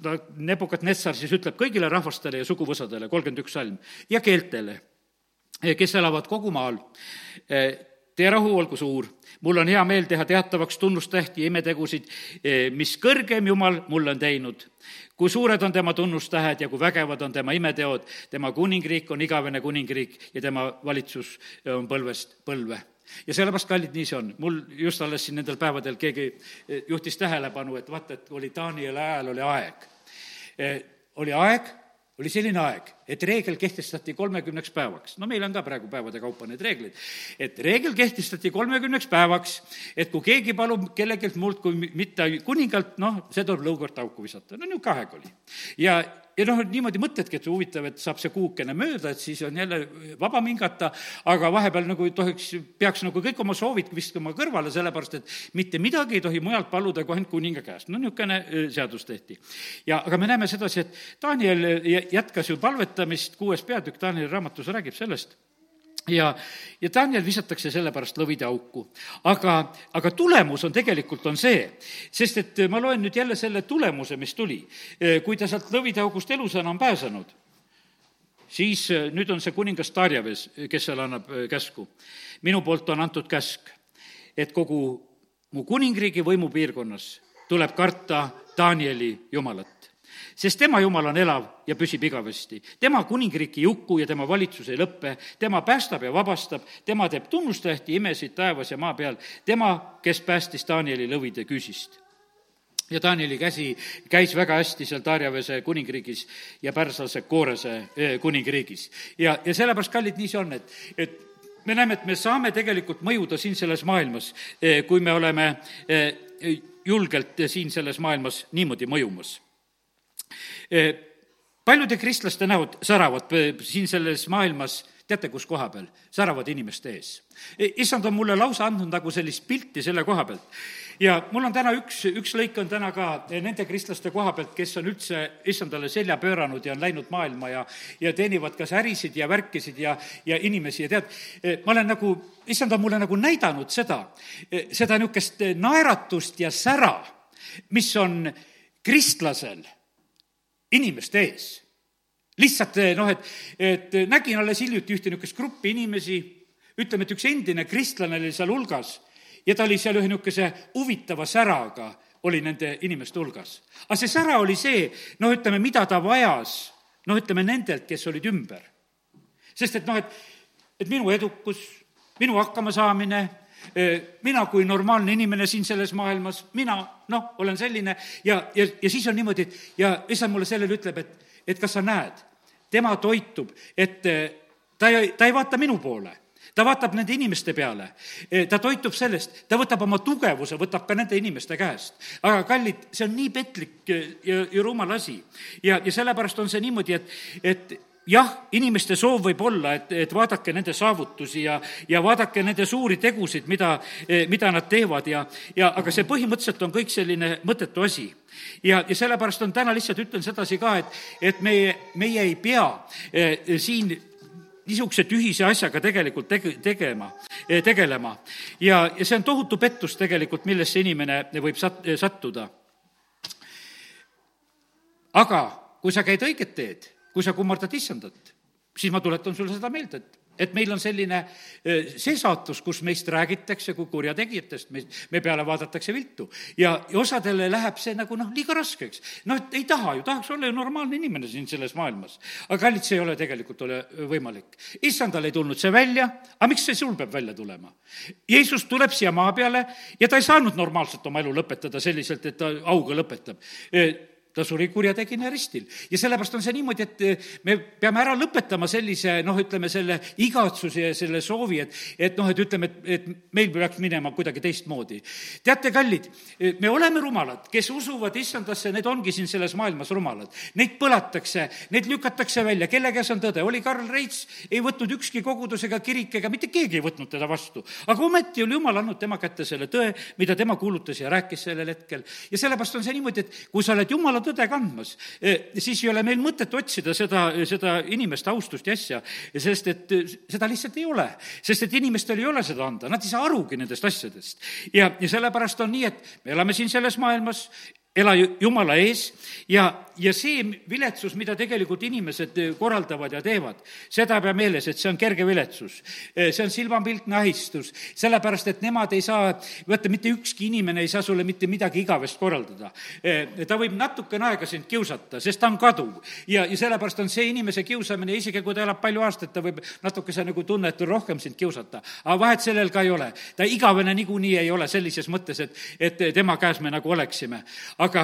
Nebu-, Nebukadnetsar siis ütleb kõigile rahvastele ja suguvõsadele, kolmkümmend üks salm, ja keeltele, kes elavad kogu maal, teie rahu olgu suur, mul on hea meel teha teatavaks tunnustähti ja imetegusid, mis kõrgem Jumal mulle on teinud. kui suured on tema tunnustähed ja kui vägevad on tema imeteod, tema kuningriik on igavene kuningriik ja tema valitsus on põlvest põlve ja sellepärast, kallid, nii see on. mul just alles siin nendel päevadel keegi eh, juhtis tähelepanu, et vaata, et oli Taanieli ajal oli aeg. Eh, oli aeg, oli selline aeg, et reegel kehtestati kolmekümneks päevaks. no meil on ka praegu päevade kaupa need reeglid. et reegel kehtestati kolmekümneks päevaks, et kui keegi palub kellelgi muult kui mitte kuningalt, noh, see tuleb lõugort auku visata. no niisugune aeg oli. ja ja noh, niimoodi mõtledki, et huvitav, et saab see kuukene mööda, et siis on jälle vabam hingata, aga vahepeal nagu ei tohiks, peaks nagu kõik oma soovid viskama kõrvale, sellepärast et mitte midagi ei tohi mujalt paluda kui ainult kuninga käest. no niisugune seadus tehti. ja aga me näeme sedasi, et Daniel jätkas ju palvetamist, kuues peatükk Danieli raamatus räägib sellest ja, ja Daniel visatakse sellepärast lõvide auku. aga, aga tulemus on tegelikult, on see, sest et ma loen nüüd jälle selle tulemuse, mis tuli. kui ta sealt lõvide august elusana on pääsenud, siis nüüd on see kuningas Darjaves, kes seal annab käsku. minu poolt on antud käsk, et kogu mu kuningriigi võimupiirkonnas tuleb karta Danieli jumalat sest tema Jumal on elav ja püsib igavesti. tema kuningriik ei huku ja tema valitsus ei lõppe, tema päästab ja vabastab, tema teeb tunnustähti imesid taevas ja maa peal, tema, kes päästis Danieli lõvide küüsist. Ja Danieli käsi käis väga hästi seal Darjavese kuningriigis ja pärslase Koorese eh, kuningriigis. ja, ja sellepärast, kallid, nii see on, et, et me näeme, et me saame tegelikult mõjuda siin selles maailmas, eh, kui me oleme eh, julgelt siin selles maailmas niimoodi mõjumas paljude kristlaste näod säravad eh, siin selles maailmas teate, kus koha peal? säravad inimeste ees. Eh, issand on mulle lausa andnud nagu sellist pilti selle koha pealt. ja mul on täna üks, üks lõik on täna ka nende kristlaste koha pealt, kes on üldse issandale selja pööranud ja on läinud maailma ja, ja teenivad kas ärisid ja värkisid ja, ja inimesi ja tead, ma olen nagu, issand on mulle nagu näidanud seda, seda niisugust naeratust ja sära, mis on kristlasel inimeste ees. lihtsalt eh, noh, et, et nägin alles hiljuti ühte niisugust gruppi inimesi, ütleme, et üks endine kristlane oli seal hulgas ja ta oli seal ühe niisuguse huvitava säraga, oli nende inimeste hulgas. aga see sära oli see, noh, ütleme, mida ta vajas, noh, ütleme nendelt, kes olid ümber. sest et noh, et, et minu edukus, minu hakkamasaamine, mina kui normaalne inimene siin selles maailmas, mina noh, olen selline ja, ja, ja siis on niimoodi, et ja issand mulle sellele ütleb, et, et kas sa näed, tema toitub, et ta ei, ta ei vaata minu poole ta vaatab nende inimeste peale, ta toitub sellest, ta võtab oma tugevuse, võtab ka nende inimeste käest. aga kallid, see on nii petlik ja, ja rumal asi. ja, ja sellepärast on see niimoodi, et, et jah, inimeste soov võib olla, et, et vaadake nende saavutusi ja, ja vaadake nende suuri tegusid, mida, mida nad teevad ja, ja aga see põhimõtteliselt on kõik selline mõttetu asi. ja, ja sellepärast on täna lihtsalt ütlen sedasi ka, et, et meie, meie ei pea eh, siin niisuguse tühise asjaga tegelikult tege-, tegema, eh, tegelema. ja, ja see on tohutu pettus tegelikult, millesse inimene võib sat-, sattuda. aga kui sa käid õiget teed, kui sa kummardad issandat, siis ma tuletan sulle seda meelde, et et meil on selline see saatus, kus meist räägitakse kui kurjategijatest, me, me peale vaadatakse viltu. ja, ja osadele läheb see nagu noh, liiga raskeks. noh, et ei taha ju, tahaks olla ju normaalne inimene siin selles maailmas. aga kallid, see ei ole tegelikult ole võimalik. issandal ei tulnud see välja, aga miks see sul peab välja tulema? Jeesus tuleb siia maa peale ja ta ei saanud normaalselt oma elu lõpetada selliselt, et ta auga lõpetab ta suri kurjategija ristil. ja sellepärast on see niimoodi, et eh, me peame ära lõpetama sellise noh, ütleme selle igatsuse ja selle soovi, et, et noh, et ütleme, et, et meil peaks minema kuidagi teistmoodi. teate, kallid, eh, me oleme rumalad, kes usuvad issandasse, need ongi siin selles maailmas rumalad. Neid põlatakse, neid lükatakse välja, kelle käes on tõde. oli Karl Reits, ei võtnud ükski kogudus ega kirik ega mitte keegi ei võtnud teda vastu. aga ometi oli jumal andnud tema kätte selle tõe, mida tema kuulutas ja rääkis sellel hetkel. ja sellepärast on see niimoodi, et kui sa oled jumala tõde kandmas, siis ei ole meil mõtet otsida seda, seda inimeste austust ja asja, sest et eh, seda lihtsalt ei ole. sest et inimestel ei ole seda anda, nad ei saa arugi nendest asjadest. ja, ja sellepärast on nii, et me elame siin selles maailmas, ela Jumala ees ja, ja see viletsus, mida tegelikult inimesed eh, korraldavad ja teevad, seda pea meeles, et see on kerge viletsus. Eh, see on silmapiltne ahistus, sellepärast et nemad ei saa, vaata, mitte ükski inimene ei saa sulle mitte midagi igavest korraldada. Eh, ta võib natukene aega sind kiusata, sest ta on kaduv. ja, ja sellepärast on see inimese kiusamine, isegi kui ta elab palju aastaid, ta võib natukese nagu tunne, et rohkem sind kiusata. aga vahet sellel ka ei ole. ta igavene niikuinii ei ole sellises mõttes, et, et tema käes me nagu oleksime aga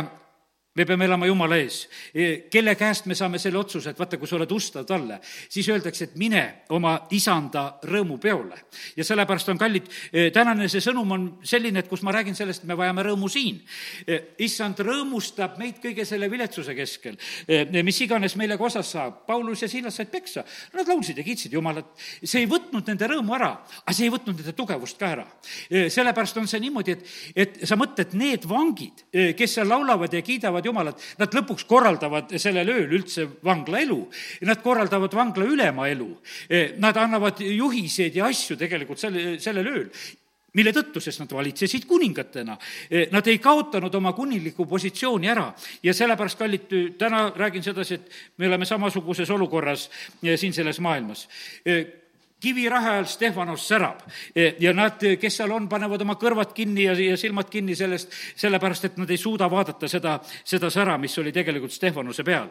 me peame elama Jumala ees. E, kelle käest me saame selle otsuse, et vaata, kui sa oled ustav talle, siis öeldakse, et mine oma isanda rõõmupeole. ja sellepärast on kallid, e, tänane see sõnum on selline, et kus ma räägin sellest, me vajame rõõmu siin. E, issand rõõmustab meid kõige selle viletsuse keskel, mis iganes meile ka osas saab. Paulus ja Silas said peksa, nad laulsid ja kiitsid Jumalat. see ei võtnud nende rõõmu ära, aga see ei võtnud nende tugevust ka ära. sellepärast on see niimoodi, et, et sa mõtled, need vangid, kes seal laulavad ja kiidavad jumalat, nad lõpuks korraldavad sellel ööl üldse vangla elu. Nad korraldavad vangla ülema elu. Eh, nad annavad juhiseid ja asju tegelikult selle, sellel ööl mille tõttu, sest nad valitsesid kuningatena. Eh, nad ei kaotanud oma kuninglikku positsiooni ära ja sellepärast, kallid, täna räägin sedasi, et me oleme samasuguses olukorras eh, siin selles maailmas kivirahe ajal Stefanos särab. Ja nad, kes seal on, panevad oma kõrvad kinni ja, ja silmad kinni sellest, sellepärast et nad ei suuda vaadata seda, seda sära, mis oli tegelikult Stefanuse peal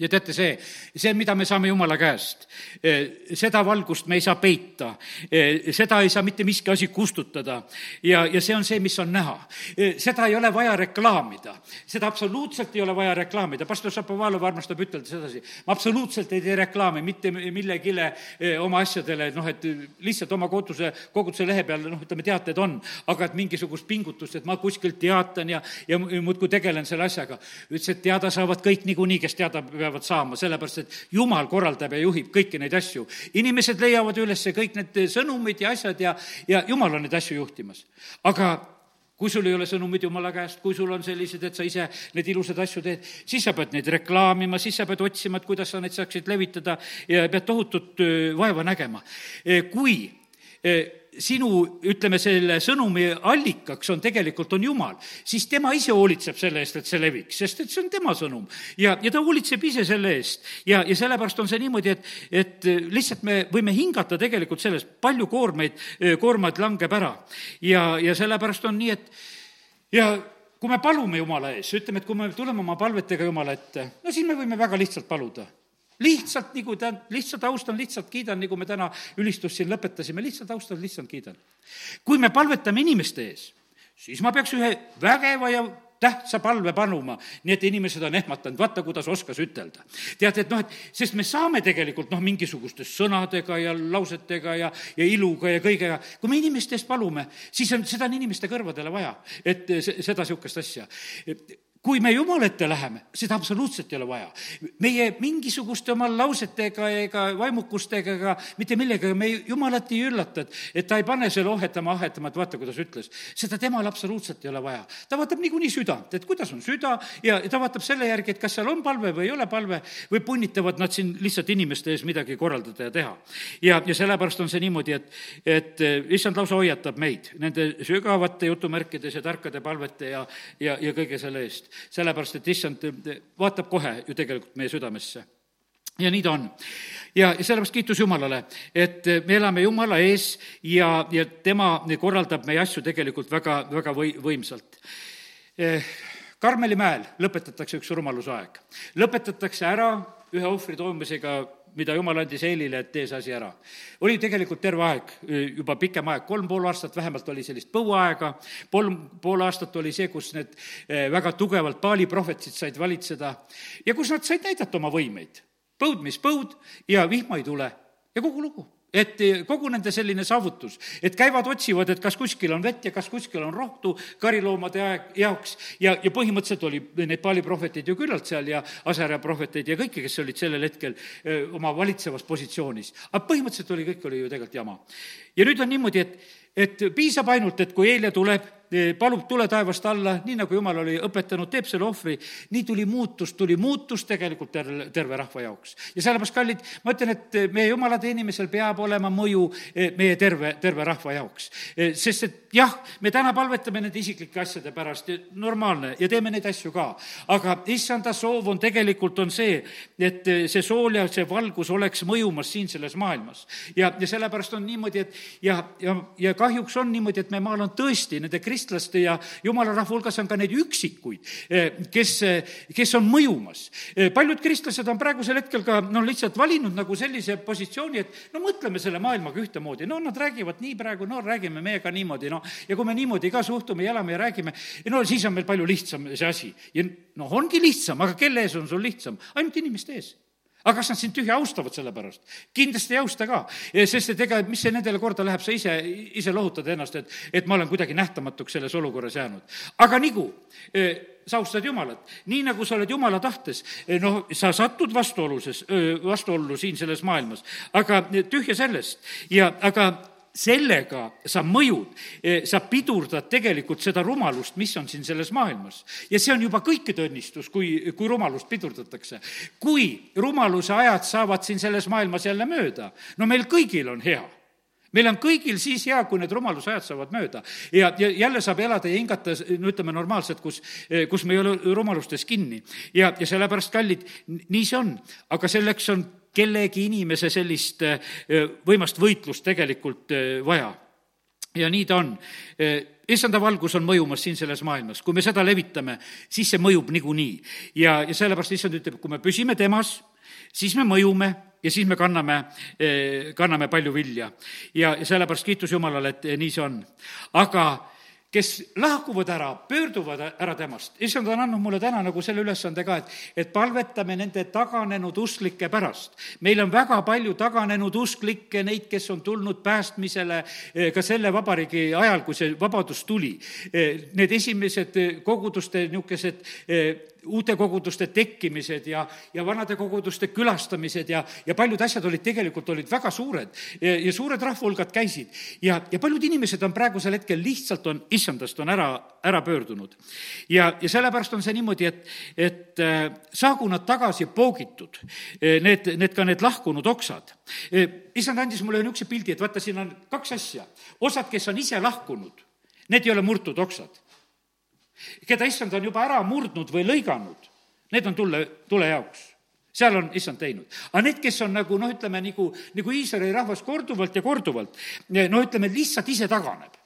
ja teate, see, see, mida me saame Jumala käest, eh, seda valgust me ei saa peita, eh, seda ei saa mitte miski asi kustutada. Ja, ja see on see, mis on näha. Eh, seda ei ole vaja reklaamida, seda absoluutselt ei ole vaja reklaamida, pastor Šapovalov armastab ütelda sedasi, ma absoluutselt ei tee reklaami mitte millegile oma asjadele, noh, et lihtsalt oma koduse, koguduse lehe peal, noh, ütleme, teated on, aga et mingisugust pingutust, et ma kuskilt teatan ja, ja muudkui tegelen selle asjaga. ütles, et teada saavad kõik niikuinii, kes teada peavad peavad saama, sellepärast et Jumal korraldab ja juhib kõiki neid asju. inimesed leiavad üles kõik need sõnumid ja asjad ja, ja Jumal on neid asju juhtimas. aga kui sul ei ole sõnumid Jumala käest, kui sul on sellised, et sa ise neid ilusaid asju teed, siis sa pead neid reklaamima, siis sa pead otsima, et kuidas sa neid saaksid levitada ja pead tohutut vaeva nägema. kui sinu, ütleme, selle sõnumi allikaks on tegelikult, on Jumal, siis tema ise hoolitseb selle eest, et see leviks, sest et see on tema sõnum. ja, ja ta hoolitseb ise selle eest. ja, ja sellepärast on see niimoodi, et, et lihtsalt me võime hingata tegelikult sellest, palju koormeid, koormaid langeb ära. ja, ja sellepärast on nii, et ja kui me palume Jumala ees, ütleme, et kui me tuleme oma palvetega Jumala ette, no siis me võime väga lihtsalt paluda lihtsalt nagu ta, lihtsalt austan, lihtsalt kiidan, nagu me täna ülistust siin lõpetasime, lihtsalt austan, lihtsalt kiidan. kui me palvetame inimeste ees, siis ma peaks ühe vägeva ja tähtsa palve panuma, nii et inimesed on ehmatanud, vaata, kuidas oskas ütelda. tead, et noh, et sest me saame tegelikult noh, mingisuguste sõnadega ja lausetega ja, ja iluga ja kõigega, kui me inimeste eest palume, siis on, seda on inimeste kõrvadele vaja, et seda niisugust asja kui me Jumala ette läheme, seda absoluutselt ei ole vaja. meie mingisuguste oma lausetega ega vaimukustega ega mitte millegagi me Jumalat ei üllata, et, et ta ei pane selle ohetama, ahetama, et vaata, kuidas ütles. seda temal absoluutselt ei ole vaja. ta vaatab niikuinii südant, et kuidas on süda ja ta vaatab selle järgi, et kas seal on palve või ei ole palve või punnitavad nad siin lihtsalt inimeste ees midagi korraldada ja teha. ja, ja sellepärast on see niimoodi, et, et issand lausa hoiatab meid nende sügavate jutumärkides ja tarkade palvete ja, ja, ja kõige selle eest sellepärast et issand vaatab kohe ju tegelikult meie südamesse ja nii ta on. ja, ja sellepärast kiitus Jumalale, et me elame Jumala ees ja, ja tema korraldab meie asju tegelikult väga, väga või-, võimsalt. Eh, Karmeli mäel lõpetatakse üks rumaluse aeg. lõpetatakse ära ühe ohvri toomisega mida jumal andis Eelile, et tee see asi ära. oli tegelikult terve aeg, juba pikem aeg, kolm pool aastat vähemalt oli sellist põuaega, kolm pool aastat oli see, kus need väga tugevalt Paali prohvetid said valitseda ja kus nad said näidata oma võimeid. põud, mis põud ja vihma ei tule ja kogu lugu et kogu nende selline saavutus, et käivad, otsivad, et kas kuskil on vett ja kas kuskil on rohtu kariloomade aeg, jaoks ja, ja põhimõtteliselt oli neid Paali prohveteid ju küllalt seal ja Asera prohveteid ja kõiki, kes olid sellel hetkel öö, oma valitsevas positsioonis. aga põhimõtteliselt oli, kõik oli ju tegelikult jama. ja nüüd on niimoodi, et, et piisab ainult, et kui Eelia tuleb palub tule taevast alla, nii nagu jumal oli õpetanud, teeb selle ohvri, nii tuli muutus, tuli muutus tegelikult terve, terve rahva jaoks. ja sellepärast, kallid, ma ütlen, et meie jumala teenimisel peab olema mõju eh, meie terve, terve rahva jaoks. Eh, sest et jah, me täna palvetame nende isiklike asjade pärast, normaalne, ja teeme neid asju ka. aga issanda soov on tegelikult, on see, et eh, see sool ja see valgus oleks mõjumas siin selles maailmas. ja, ja sellepärast on niimoodi, et ja, ja, ja kahjuks on niimoodi, et meie maal on tõesti nende kristlaste kristlaste ja jumala rahva hulgas on ka neid üksikuid, eh, kes, eh, kes on mõjumas. Eh, paljud kristlased on praegusel hetkel ka no lihtsalt valinud nagu sellise positsiooni, et no mõtleme selle maailmaga ühtemoodi, no nad räägivad nii praegu, no räägime meiega niimoodi, noh, ja kui me niimoodi ka suhtume ja elame ja räägime, no siis on meil palju lihtsam see asi. ja noh, ongi lihtsam, aga kelle ees on sul lihtsam? ainult inimeste ees aga kas nad sind tühja austavad selle pärast? kindlasti ei austa ka, sest et ega mis see nendele korda läheb, sa ise, ise lohutad ennast, et, et ma olen kuidagi nähtamatuks selles olukorras jäänud. aga nagu sa austad Jumalat, nii nagu sa oled Jumala tahtes, noh, sa satud vastuoluses, vastuollu siin selles maailmas, aga tühja sellest ja aga sellega sa mõjud, eh, sa pidurdad tegelikult seda rumalust, mis on siin selles maailmas. ja see on juba kõikide õnnistus, kui, kui rumalust pidurdatakse. kui rumaluse ajad saavad siin selles maailmas jälle mööda, no meil kõigil on hea meil on kõigil siis hea, kui need rumalusajad saavad mööda ja, ja jälle saab elada ja hingata, no ütleme, normaalselt, kus, eh, kus me ei ole rumalustes kinni. ja, ja sellepärast, kallid, nii see on, aga selleks on kellegi inimese sellist äh, võimast võitlust tegelikult äh, vaja. ja nii ta on. Äh, issanda valgus on mõjumas siin selles maailmas, kui me seda levitame, siis see mõjub niikuinii. ja, ja sellepärast issand ütleb, kui me püsime temas, siis me mõjume ja siis me kanname, kanname palju vilja. ja, ja sellepärast kiitus Jumalale, et nii see on. aga kes lahkuvad ära, pöörduvad ära temast. issand on andnud mulle täna nagu selle ülesande ka, et, et palvetame nende taganenud usklike pärast. meil on väga palju taganenud usklikke, neid, kes on tulnud päästmisele eh, ka selle vabariigi ajal, kui see vabadus tuli. Eh, need esimesed eh, koguduste niisugused uute koguduste tekkimised ja, ja vanade koguduste külastamised ja, ja paljud asjad olid tegelikult, olid väga suured ja, ja suured rahvahulgad käisid. ja, ja paljud inimesed on praegusel hetkel lihtsalt on, issandast on ära, ära pöördunud. ja, ja sellepärast on see niimoodi, et, et äh, saagu nad tagasi poogitud, need, need ka need lahkunud oksad. issand andis mulle niisuguse pildi, et vaata, siin on kaks asja. osad, kes on ise lahkunud, need ei ole murtud oksad keda issand on juba ära murdnud või lõiganud, need on tulle, tule jaoks seal on issand teinud. aga need, kes on nagu noh, ütleme nagu, nagu Iisraeli rahvas korduvalt ja korduvalt, no ütleme, lihtsalt ise taganeb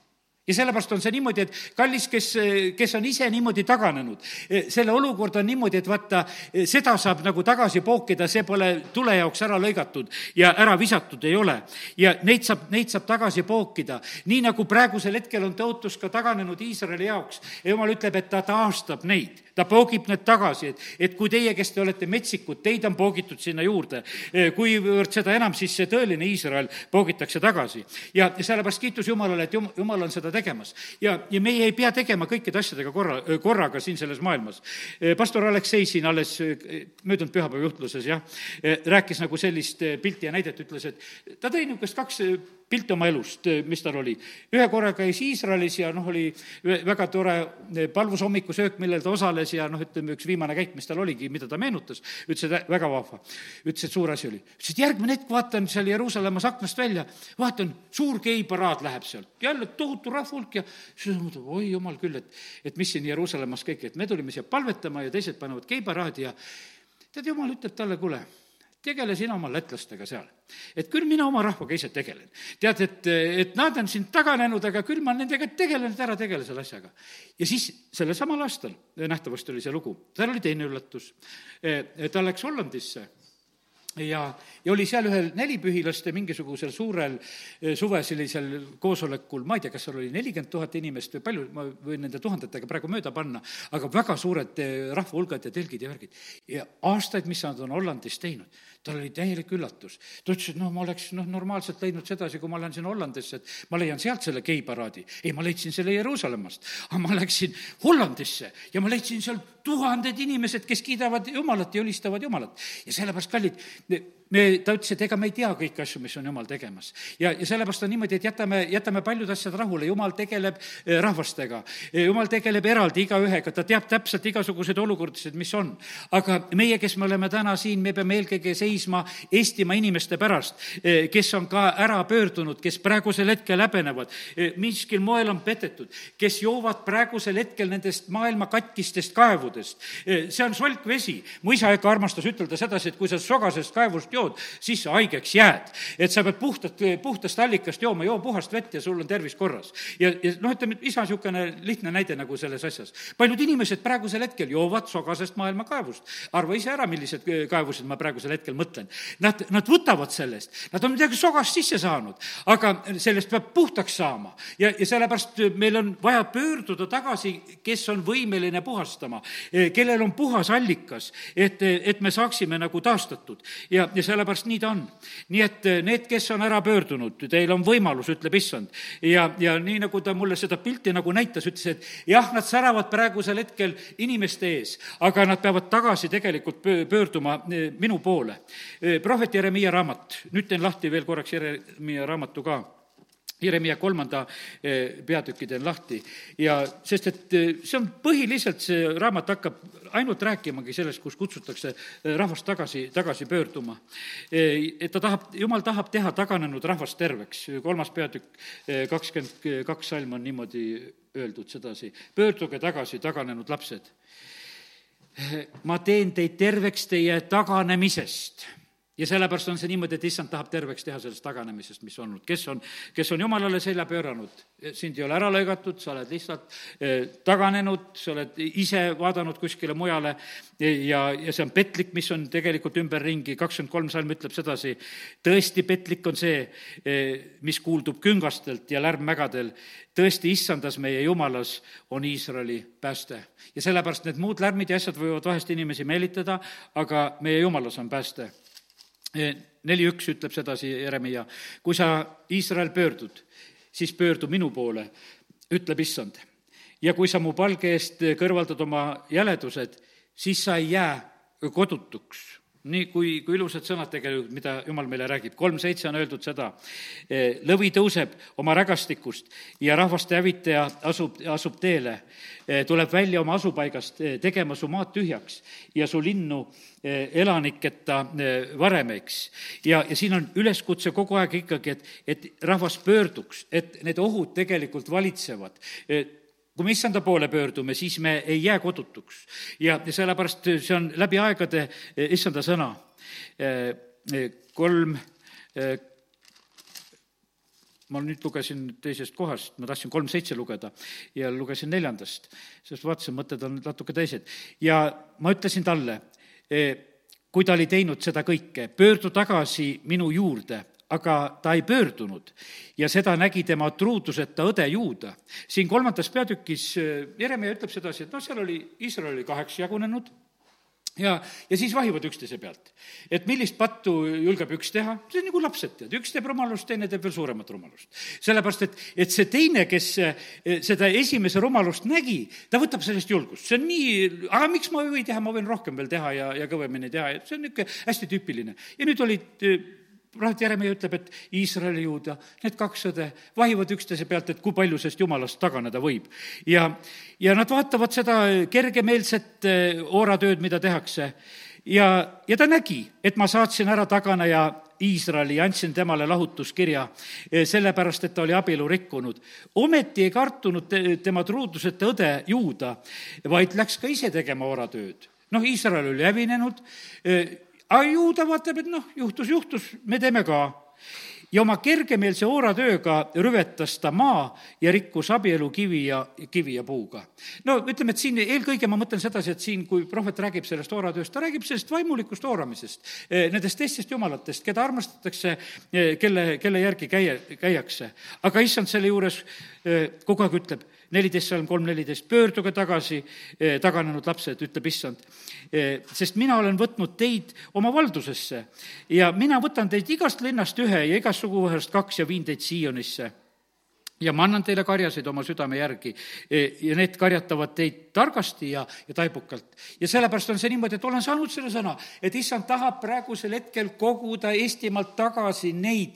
ja sellepärast on see niimoodi, et kallis, kes, kes on ise niimoodi taganenud, selle olukord on niimoodi, et vaata, seda saab nagu tagasi pookida, see pole tule jaoks ära lõigatud ja ära visatud ei ole. ja neid saab, neid saab tagasi pookida, nii nagu praegusel hetkel on tõotus ka taganenud Iisraeli jaoks. jumal ütleb, et ta taastab neid ta poogib need tagasi, et, et kui teie, kes te olete metsikud, teid on poogitud sinna juurde, kuivõrd seda enam siis see tõeline Iisrael poogitakse tagasi. ja sellepärast kiitus Jumalale, et Jumal on seda tegemas. ja, ja meie ei pea tegema kõikide asjadega korra, korraga siin selles maailmas. pastor Aleksei siin alles möödunud pühapäeva juhtluses, jah, rääkis nagu sellist pilti ja näidet, ütles, et ta tõi niisugust kaks pilt oma elust, mis tal oli. ühe korra käis Iisraelis ja noh, oli väga tore palvus hommikusöök, millel ta osales ja noh, ütleme, üks viimane käik, mis tal oligi, mida ta meenutas, ütles, et väga vahva. ütles, et suur asi oli. ütles, et järgmine hetk vaatan seal Jeruusalemmas aknast välja, vaatan, suur geiparaad läheb sealt, jälle tohutu rahvahulk ja siis mõtled, oi jumal küll, et, et mis siin Jeruusalemmas kõik, et me tulime siia palvetama ja teised panevad geiparaadi ja tead, jumal ütleb talle, kuule tegele sina oma lätlastega seal. et küll mina oma rahvaga ise tegelen. tead, et, et nad on sind taganenud, aga küll ma nendega tegelen, ära tegele selle asjaga. ja siis sellel samal aastal, nähtavasti oli see lugu, tal oli teine üllatus. ta läks Hollandisse ja, ja oli seal ühel nelipühilaste mingisugusel suurel eh, suve sellisel koosolekul, ma ei tea, kas seal oli nelikümmend tuhat inimest või palju, ma võin nende tuhandetega praegu mööda panna, aga väga suured eh, rahvahulgad ja telgid ja värgid. ja aastaid, mis nad on Hollandis teinud, tal oli täielik üllatus. ta ütles, et noh, ma oleks noh, normaalselt leidnud sedasi, kui ma lähen sinna Hollandisse, et ma leian sealt selle geiparaadi. ei, ma leidsin selle Jeruusalemmast, aga ma läksin Hollandisse ja ma leidsin seal tuhanded inimesed, kes kiidavad Jumalat ja ülistavad Jumalat. ja sellepärast, kallid, me, ta ütles, et ega me ei tea kõiki asju, mis on Jumal tegemas. ja, ja sellepärast on niimoodi, et jätame, jätame paljud asjad rahule, Jumal tegeleb eh, rahvastega. Eh, Jumal tegeleb eraldi igaühega, ta teab täpselt igasuguseid olukordasid, mis on. aga meie, kes me oleme täna siin, me peame eelkõige seisma Eestimaa inimeste pärast, eh, kes on ka ära pöördunud, kes praegusel hetkel häbenevad, miskil moel on petetud, kes joovad praegusel hetkel nendest maailma katkistest kaevudest. see on solk vesi. mu isa ikka armastas ütelda sedasi, et kui sa sogasest kaevust jood, jood, siis sa haigeks jääd. et sa pead puhtat, puhtast allikast jooma, joo puhast vett ja sul on tervis korras. ja, ja noh, ütleme, isa niisugune lihtne näide nagu selles asjas. paljud inimesed praegusel hetkel joovad sogasest maailma kaevust. arva ise ära, millised kaevusid ma praegusel hetkel mõtlen. Nad, nad võtavad sellest, nad on midagi sogast sisse saanud, aga sellest peab puhtaks saama. ja, ja sellepärast meil on vaja pöörduda tagasi, kes on võimeline puhastama, kellel on puhas allikas, et, et me saaksime nagu taastatud. ja, ja sellepärast nii ta on. nii et eh, need, kes on ära pöördunud, teil on võimalus, ütleb issand. ja, ja nii, nagu ta mulle seda pilti nagu näitas, ütles, et jah, nad säravad praegusel hetkel inimeste ees, aga nad peavad tagasi tegelikult pöörduma eh, minu poole. Eh, prohvet Jeremiia raamat, nüüd teen lahti veel korraks Jeremiia raamatu ka Jeremiah kolmanda eh, peatüki teen lahti ja sest, et eh, see on põhiliselt, see raamat hakkab ainult rääkimagi sellest, kus kutsutakse eh, rahvast tagasi, tagasi pöörduma. et ta tahab, jumal tahab teha taganenud rahvast terveks, kolmas peatükk, kakskümmend kaks salm on niimoodi öeldud sedasi, pöörduge tagasi, taganenud lapsed. ma teen teid terveks teie taganemisest ja sellepärast on see niimoodi, et issand tahab terveks teha sellest taganemisest, mis olnud, kes on, kes on jumalale selja pööranud, sind ei ole ära lõigatud, sa oled lihtsalt eh, taganenud, sa oled ise vaadanud kuskile mujale ja, ja see on petlik, mis on tegelikult ümberringi, kakskümmend kolm salm ütleb sedasi, tõesti petlik on see, eh, mis kuuldub küngastelt ja lärmmägadel, tõesti, issandas meie jumalas on Iisraeli pääste. ja sellepärast need muud lärmid ja asjad võivad vahest inimesi meelitada, aga meie jumalas on pääste neli üks ütleb sedasi, Jeremiah, kui sa, Iisrael, pöördud, siis pöördu minu poole, ütleb issand. ja kui sa mu palge eest kõrvaldad oma jäledused, siis sa ei jää kodutuks nii kui, kui ilusad sõnad tegelikult, mida Jumal meile räägib. kolm seitse on öeldud seda, e, lõvi tõuseb oma rägastikust ja rahvaste hävitaja asub, asub teele, e, tuleb välja oma asupaigast e, tegema su maad tühjaks ja su linnu elaniketa varemeks. ja, ja siin on üleskutse kogu aeg ikkagi, et, et rahvas pöörduks, et need ohud tegelikult valitsevad kui me issanda poole pöördume, siis me ei jää kodutuks. ja, sellepärast see on läbi aegade eh, issanda sõna. Eh, eh, kolm ma nüüd lugesin teisest kohast, ma tahtsin kolm seitse lugeda ja lugesin neljandast, sest vaatasin, mõtted on natuke teised. ja ma ütlesin talle, kui ta oli teinud seda kõike, pöördu tagasi minu juurde aga ta ei pöördunud ja seda nägi tema truuduseta õde Juuda. siin kolmandas peatükis äh, Jeremia ütleb sedasi, et noh, seal oli, Iisrael oli kaheks jagunenud ja, ja siis vahivad üksteise pealt. et millist pattu julgeb üks teha, see on nagu lapsed, tead, üks teeb rumalust, teine teeb veel suuremat rumalust. sellepärast, et, et see teine, kes äh, seda esimese rumalust nägi, ta võtab sellest julgust, see on nii, aga miks ma ei või teha, ma võin rohkem veel teha ja, ja kõvemini teha, et see on niisugune hästi tüüpiline. ja nüüd olid praegu Jeremia ütleb, et Iisraeli juuda, need kaks õde vahivad üksteise pealt, et kui palju sellest jumalast taganeda võib. ja, ja nad vaatavad seda kergemeelset eh, ooratööd, mida tehakse ja, ja ta nägi, et ma saatsin ära taganeja Iisraeli ja andsin temale lahutuskirja, eh, sellepärast et ta oli abielu rikkunud. ometi ei kartunud te, tema truuduseta õde juuda, vaid läks ka ise tegema ooratööd noh, Iisrael oli hävinenud, eh, aga ju ta vaatab, et noh, juhtus, juhtus, me teeme ka. ja oma kergemeelse ooratööga rüvetas ta maa ja rikkus abielu kivi ja, kivi ja puuga. no ütleme, et siin eelkõige ma mõtlen sedasi, et siin, kui prohvet räägib sellest ooratööst, ta räägib sellest vaimulikust ooramisest, eh, nendest teistest jumalatest, keda armastatakse, eh, kelle, kelle järgi käia, käiakse. aga issand selle juures eh, kogu aeg ütleb, neliteist salm kolm neliteist, pöörduge tagasi, taganenud lapsed, ütleb issand. Eh, sest mina olen võtnud teid oma valdusesse. Ja mina võtan teid igast linnast ühe ja igast suguvõsast kaks ja viin teid Siionisse. Ja ma annan teile karjaseid oma südame järgi. Eh, ja need karjatavad teid targasti ja, ja taibukalt. ja sellepärast on see niimoodi, et olen saanud selle sõna, et issand tahab praegusel hetkel koguda Eestimaalt tagasi neid,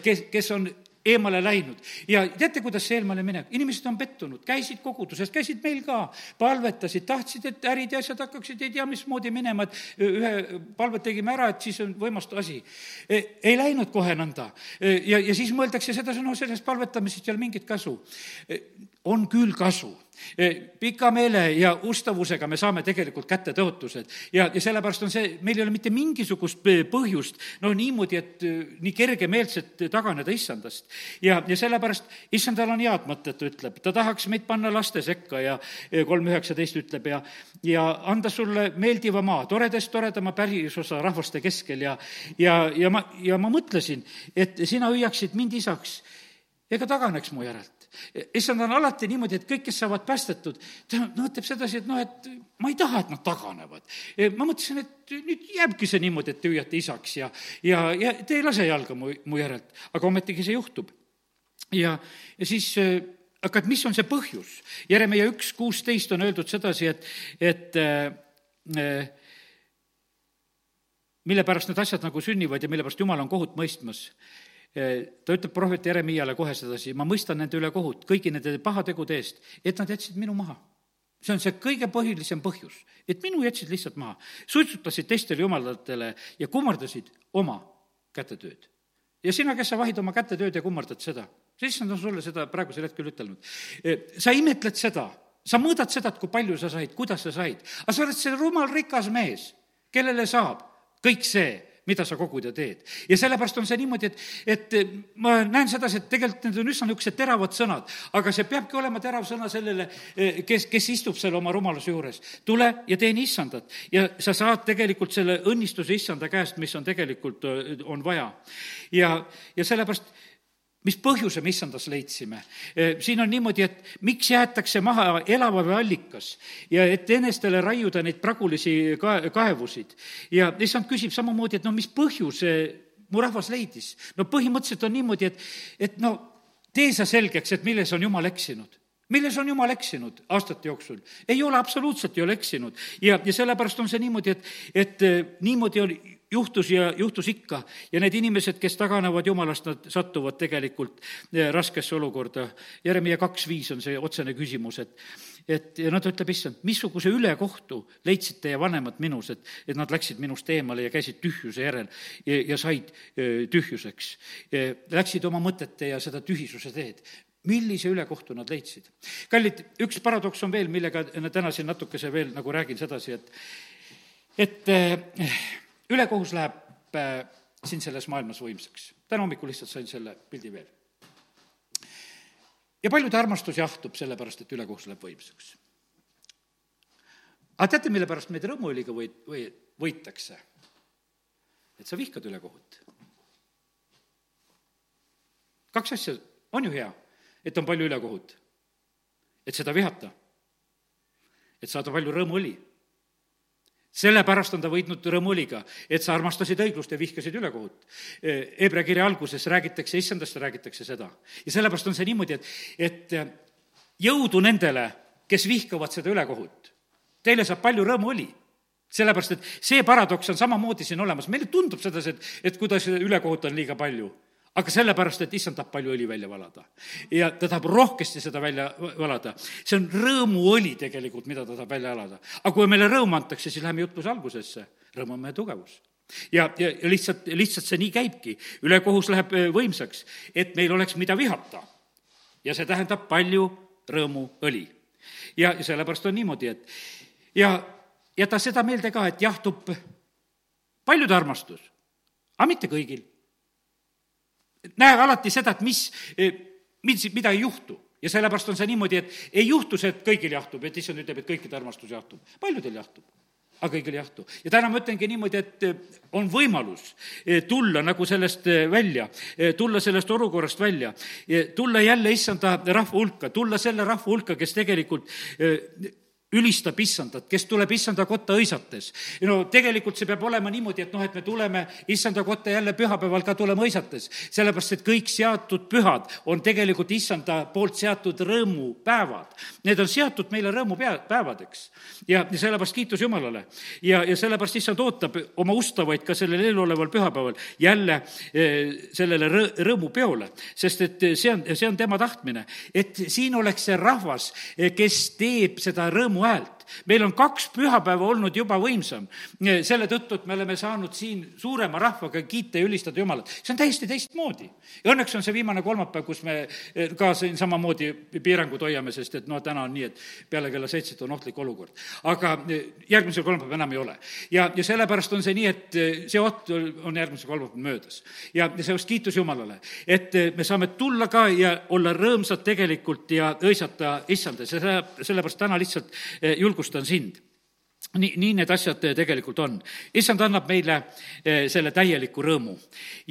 kes, kes on eemale läinud. ja teate, kuidas see eemale minek, inimesed on pettunud, käisid koguduses, käisid meil ka, palvetasid, tahtsid, et ärid ja asjad hakkaksid ei tea mismoodi minema, et ühe palvet tegime ära, et siis on võimas asi. E, ei läinud kohe nõnda. E, ja, ja siis mõeldakse sedasi, no sellest palvetamisest ei ole mingit kasu. E, on küll kasu pika meele ja ustavusega me saame tegelikult kätte tõotused. Ja, ja sellepärast on see, meil ei ole mitte mingisugust põhjust no niimoodi, et nii kergemeelselt taganeda issandast. Ja, ja sellepärast issandal on head mõtted, ta ütleb, ta tahaks meid panna laste sekka ja kolm üheksateist ütleb ja, ja anda sulle meeldiva maa, toredast toredama pärisosa rahvaste keskel. Ja, ja, ja ma, ja ma mõtlesin, et sina hüüaksid mind isaks. Ega taganeks mu järelt. Issand on alati niimoodi, et kõik, kes saavad päästetud, ta no, ütleb sedasi, et noh, et ma ei taha, et nad taganevad. ma mõtlesin, et nüüd jääbki see niimoodi, et te hüüate isaks ja, ja, ja te ei lase jalga mu, mu järelt, aga ometigi see juhtub ja, ja siis aga et mis on see põhjus? Jeremiah üks kuusteist on öeldud sedasi, et, et äh, äh, mille pärast need asjad nagu sünnivad ja mille pärast Jumal on kohut mõistmas. Ta ütleb prohvet Jeremiale kohe sedasi, ma mõistan nende üle kohut kõigi nende pahategude eest, et nad jätsid minu maha see on see kõige põhilisem põhjus, et minu jätsid lihtsalt maha. suitsutasid teistele jumalatele ja kummardasid oma kätetööd. ja sina, kes sa vahid oma kätetööd ja kummardad seda, issand on sulle seda praegusel hetkel ütelnud. E, sa imetled seda, sa mõõdad seda, et kui palju sa said, kuidas sa said, aga sa oled see rumal rikas mees, kellele saab kõik see, mida sa kogud ja teed. ja sellepärast on see niimoodi, et, et ma näen sedasi, et tegelikult need on üsna niisugused teravad sõnad, aga see peabki olema terav sõna sellele, e, kes, kes istub selle oma rumaluse juures. tule ja teeni issandat ja sa saad tegelikult selle õnnistuse issanda käest, mis on tegelikult, on vaja. ja, ja sellepärast mis põhjuse me issandas leidsime? Siin on niimoodi, et miks jäetakse maha elava või allikas ja et enestele raiuda neid pragulisi ka-, kaevusid. ja issand küsib samamoodi, et no mis põhjuse mu rahvas leidis? no põhimõtteliselt on niimoodi, et, et no tee sa selgeks, et milles on jumal eksinud milles on jumal eksinud aastate jooksul? ei ole, absoluutselt ei ole eksinud. ja, ja sellepärast on see niimoodi, et, et eh, niimoodi on, juhtus ja juhtus ikka. ja need inimesed, kes taganevad jumalast, nad satuvad tegelikult eh, raskesse olukorda. Jeremiah kaks viis on see otsene küsimus, et et ja no ta ütleb, issand, missuguse ülekohtu leidsid teie vanemad minus, et, et nad läksid minust eemale ja käisid tühjuse järel ja, ja said eh, tühjuseks. Läksid oma mõtete ja seda tühisuse teed millise ülekohtu nad leidsid. kallid, üks paradoks on veel, millega täna siin natukese veel nagu räägin sedasi, et et eh, ülekohus läheb eh, siin selles maailmas võimsaks. täna hommikul lihtsalt sain selle pildi veel. ja paljude armastus jahtub sellepärast, et ülekohus läheb võimsaks. aga teate, mille pärast meid rõõmuõliga või, või võitakse? et sa vihkad ülekohut. kaks asja, on ju hea et on palju ülekohut. et seda vihata. et saada palju rõõmuõli. Sellepärast on ta võitnud rõõmuõliga, et sa armastasid õiglust ja vihkasid ülekohut. Hebra kirja alguses räägitakse, issandast räägitakse seda. ja sellepärast on see niimoodi, et, et jõudu nendele, kes vihkavad seda ülekohut. Teile saab palju rõõmuõli sellepärast, et see paradoks on samamoodi siin olemas, meile tundub sedasi, et, et kuidas ülekohut on liiga palju aga sellepärast, et issand tahab palju õli välja valada. ja ta tahab rohkesti seda välja valada. see on rõõmuõli tegelikult, mida ta tahab välja valada. aga kui meile rõõmu antakse, siis läheme jutluse algusesse. rõõm on meie tugevus. ja, ja, ja lihtsalt, lihtsalt see nii käibki. ülekohus läheb äh, võimsaks, et meil oleks, mida vihata. ja see tähendab palju rõõmuõli. ja sellepärast on niimoodi, et ja jäta seda meelde ka, et jahtub paljude armastus, aga mitte kõigil näe alati seda, et mis, eh, mis, mida ei juhtu ja sellepärast on see niimoodi, et ei juhtu see, et kõigil jahtub, et issand ütleb, et kõikide armastus jahtub. paljudel jahtub, aga kõigil jahtu. ja täna ma ütlengi niimoodi, et eh, on võimalus eh, tulla nagu sellest välja, tulla sellest olukorrast välja, tulla jälle issanda rahva hulka, tulla selle rahva hulka, kes tegelikult ülistab issandat, kes tuleb issanda kotta hõisates. no tegelikult see peab olema niimoodi, et noh, et me tuleme issanda kotta jälle pühapäeval ka tuleme hõisates, sellepärast et kõik seatud pühad on tegelikult issanda poolt seatud rõõmupäevad. Need on seatud meile rõõmupea, päevadeks. ja, ja sellepärast kiitus Jumalale. ja, ja sellepärast issand ootab oma ustavaid ka sellel eeloleval pühapäeval jälle eh, sellele rõ-, rõõmupeole, sest et see on, see on tema tahtmine, et siin oleks see rahvas, eh, kes teeb seda rõõmu mujer häält. meil on kaks pühapäeva olnud juba võimsam, selle tõttu, et me oleme saanud siin suurema rahvaga kiita ja ülistada Jumalat. see on täiesti teistmoodi. ja õnneks on see viimane kolmapäev, kus me eh, ka siin samamoodi piirangud hoiame, sest et no täna on nii, et peale kella seitset on ohtlik olukord. aga eh, järgmisel kolmapäeval enam ei ole. ja, ja sellepärast on see nii, et eh, see oht on järgmisel kolmapäeval möödas. ja, ja seepärast kiitus Jumalale, et me saame tulla ka ja olla rõõmsad tegelikult ja õisata issandas ja selle, sellepärast täna lihtsalt julgustan sind. Nii, nii need asjad tegelikult on. issand annab meile eh, selle täieliku rõõmu.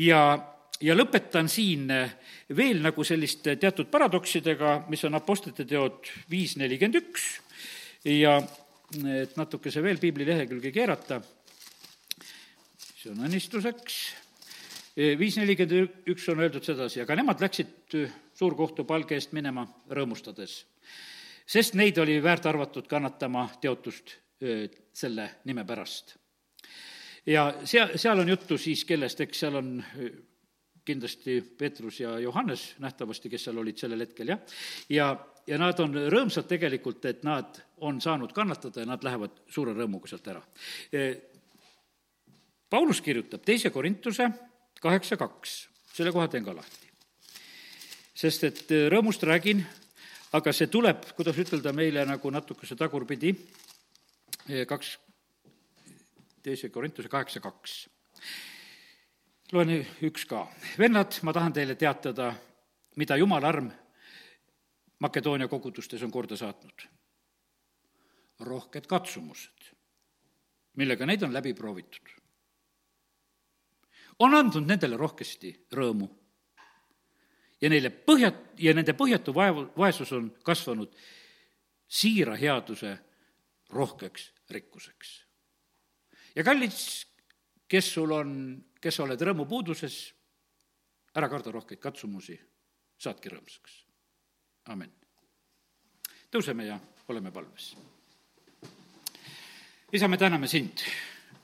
Ja, ja lõpetan siin eh, veel nagu selliste teatud paradoksidega, mis on Apostlite teod viis nelikümmend üks. Ja et natukese veel piibli lehekülge keerata, see on õnnistuseks, eh, viis nelikümmend üks on öeldud sedasi, aga nemad läksid suurkohtu palge eest minema rõõmustades sest neid oli väärt arvatud kannatama teotust selle nime pärast. ja seal, seal on juttu siis kellest, eks seal on kindlasti Peetrus ja Johannes nähtavasti, kes seal olid sellel hetkel, jah, ja, ja nad on rõõmsad tegelikult, et nad on saanud kannatada ja nad lähevad suure rõõmuga sealt ära. Paulus kirjutab teise Korintuse kaheksa kaks, selle koha teen ka lahti. sest et rõõmust räägin aga see tuleb, kuidas ütelda, meile nagu natukese tagurpidi, kaks, teise Korintuse kaheksa kaks. loen üks ka. vennad, ma tahan teile teatada, mida Jumala arm Makedoonia kogudustes on korda saatnud. rohked katsumused, millega neid on läbi proovitud. on andnud nendele rohkesti rõõmu ja neile põhjat-, ja nende põhjatu vaevu, vaesus on kasvanud siira headuse rohkeks rikkuseks. ja kallis, kes sul on, kes sa oled rõõmupuuduses, ära karda rohkeid katsumusi, saadki rõõmsaks. amin tõuseme ja oleme palves. isa, me täname sind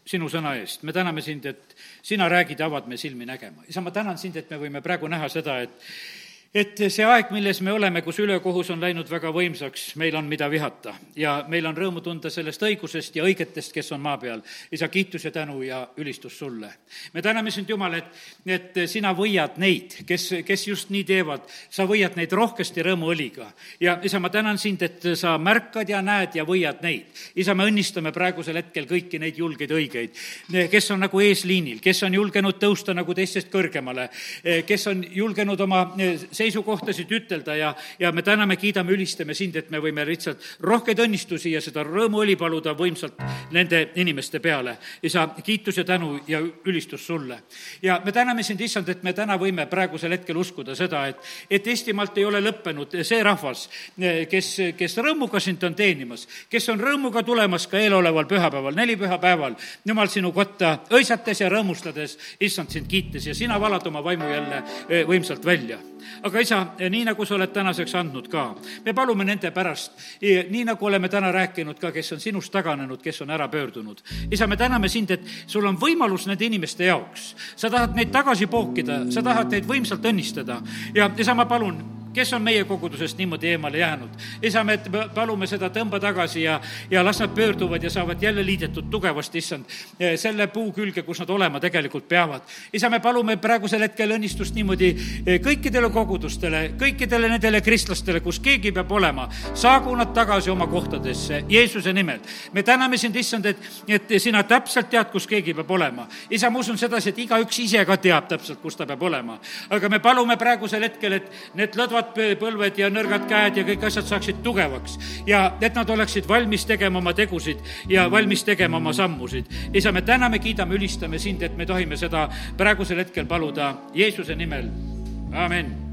sinu sõna eest, me täname sind, et sina räägid ja avad me silmi nägema. isa, ma tänan sind, et me võime praegu näha seda, et et see aeg, milles me oleme, kus ülekohus on läinud väga võimsaks, meil on, mida vihata ja meil on rõõmu tunda sellest õigusest ja õigetest, kes on maa peal. isa, kiitus ja tänu ja ülistus sulle. me täname sind, Jumal, et, et sina võiad neid, kes, kes just nii teevad, sa võiad neid rohkesti rõõmuõliga. ja isa, ma tänan sind, et sa märkad ja näed ja võiad neid. isa, me õnnistame praegusel hetkel kõiki neid julgeid õigeid, kes on nagu eesliinil, kes on julgenud tõusta nagu teistest kõrgemale, kes on julgenud oma seisukohtasid ütelda ja, ja me täname, kiidame, ülistame sind, et me võime lihtsalt rohkeid õnnistusi ja seda rõõmuõli paluda võimsalt nende inimeste peale. isa, kiitus ja tänu ja ülistus sulle. ja me täname sind, issand, et me täna võime praegusel hetkel uskuda seda, et, et Eestimaalt ei ole lõppenud see rahvas, kes, kes rõõmuga sind on teenimas, kes on rõõmuga tulemas ka eeloleval pühapäeval, neli pühapäeval, jumal, sinu kotta õisates ja rõõmustades, issand, sind kiites ja sina valad oma vaimu jälle võimsalt välja aga isa, nii nagu sa oled tänaseks andnud ka, me palume nende pärast, nii nagu oleme täna rääkinud ka, kes on sinust taganenud, kes on ära pöördunud. isa, me täname sind, et sul on võimalus nende inimeste jaoks. sa tahad neid tagasi pookida, sa tahad neid võimsalt õnnistada ja isa, ma palun kes on meie kogudusest niimoodi eemale jäänud. isa, me palume seda tõmba tagasi ja, ja las nad pöörduvad ja saavad jälle liidetud tugevasti, issand, selle puu külge, kus nad olema tegelikult peavad. isa, me palume praegusel hetkel õnnistust niimoodi eh, kõikidele kogudustele, kõikidele nendele kristlastele, kus keegi peab olema, saagu nad tagasi oma kohtadesse Jeesuse nimel. me täname sind, issand, et, et sina täpselt tead, kus keegi peab olema. isa, ma usun sedasi, et igaüks ise ka teab täpselt, kus ta peab olema. aga me palume praegusel hetkel, et need lõdvad lõdvad põlved ja nõrgad käed ja kõik asjad saaksid tugevaks. Ja et nad oleksid valmis tegema oma tegusid ja valmis tegema oma sammusid. isa, me täname, kiidame, ülistame sind, et me tohime seda praegusel hetkel paluda Jeesuse nimel, amin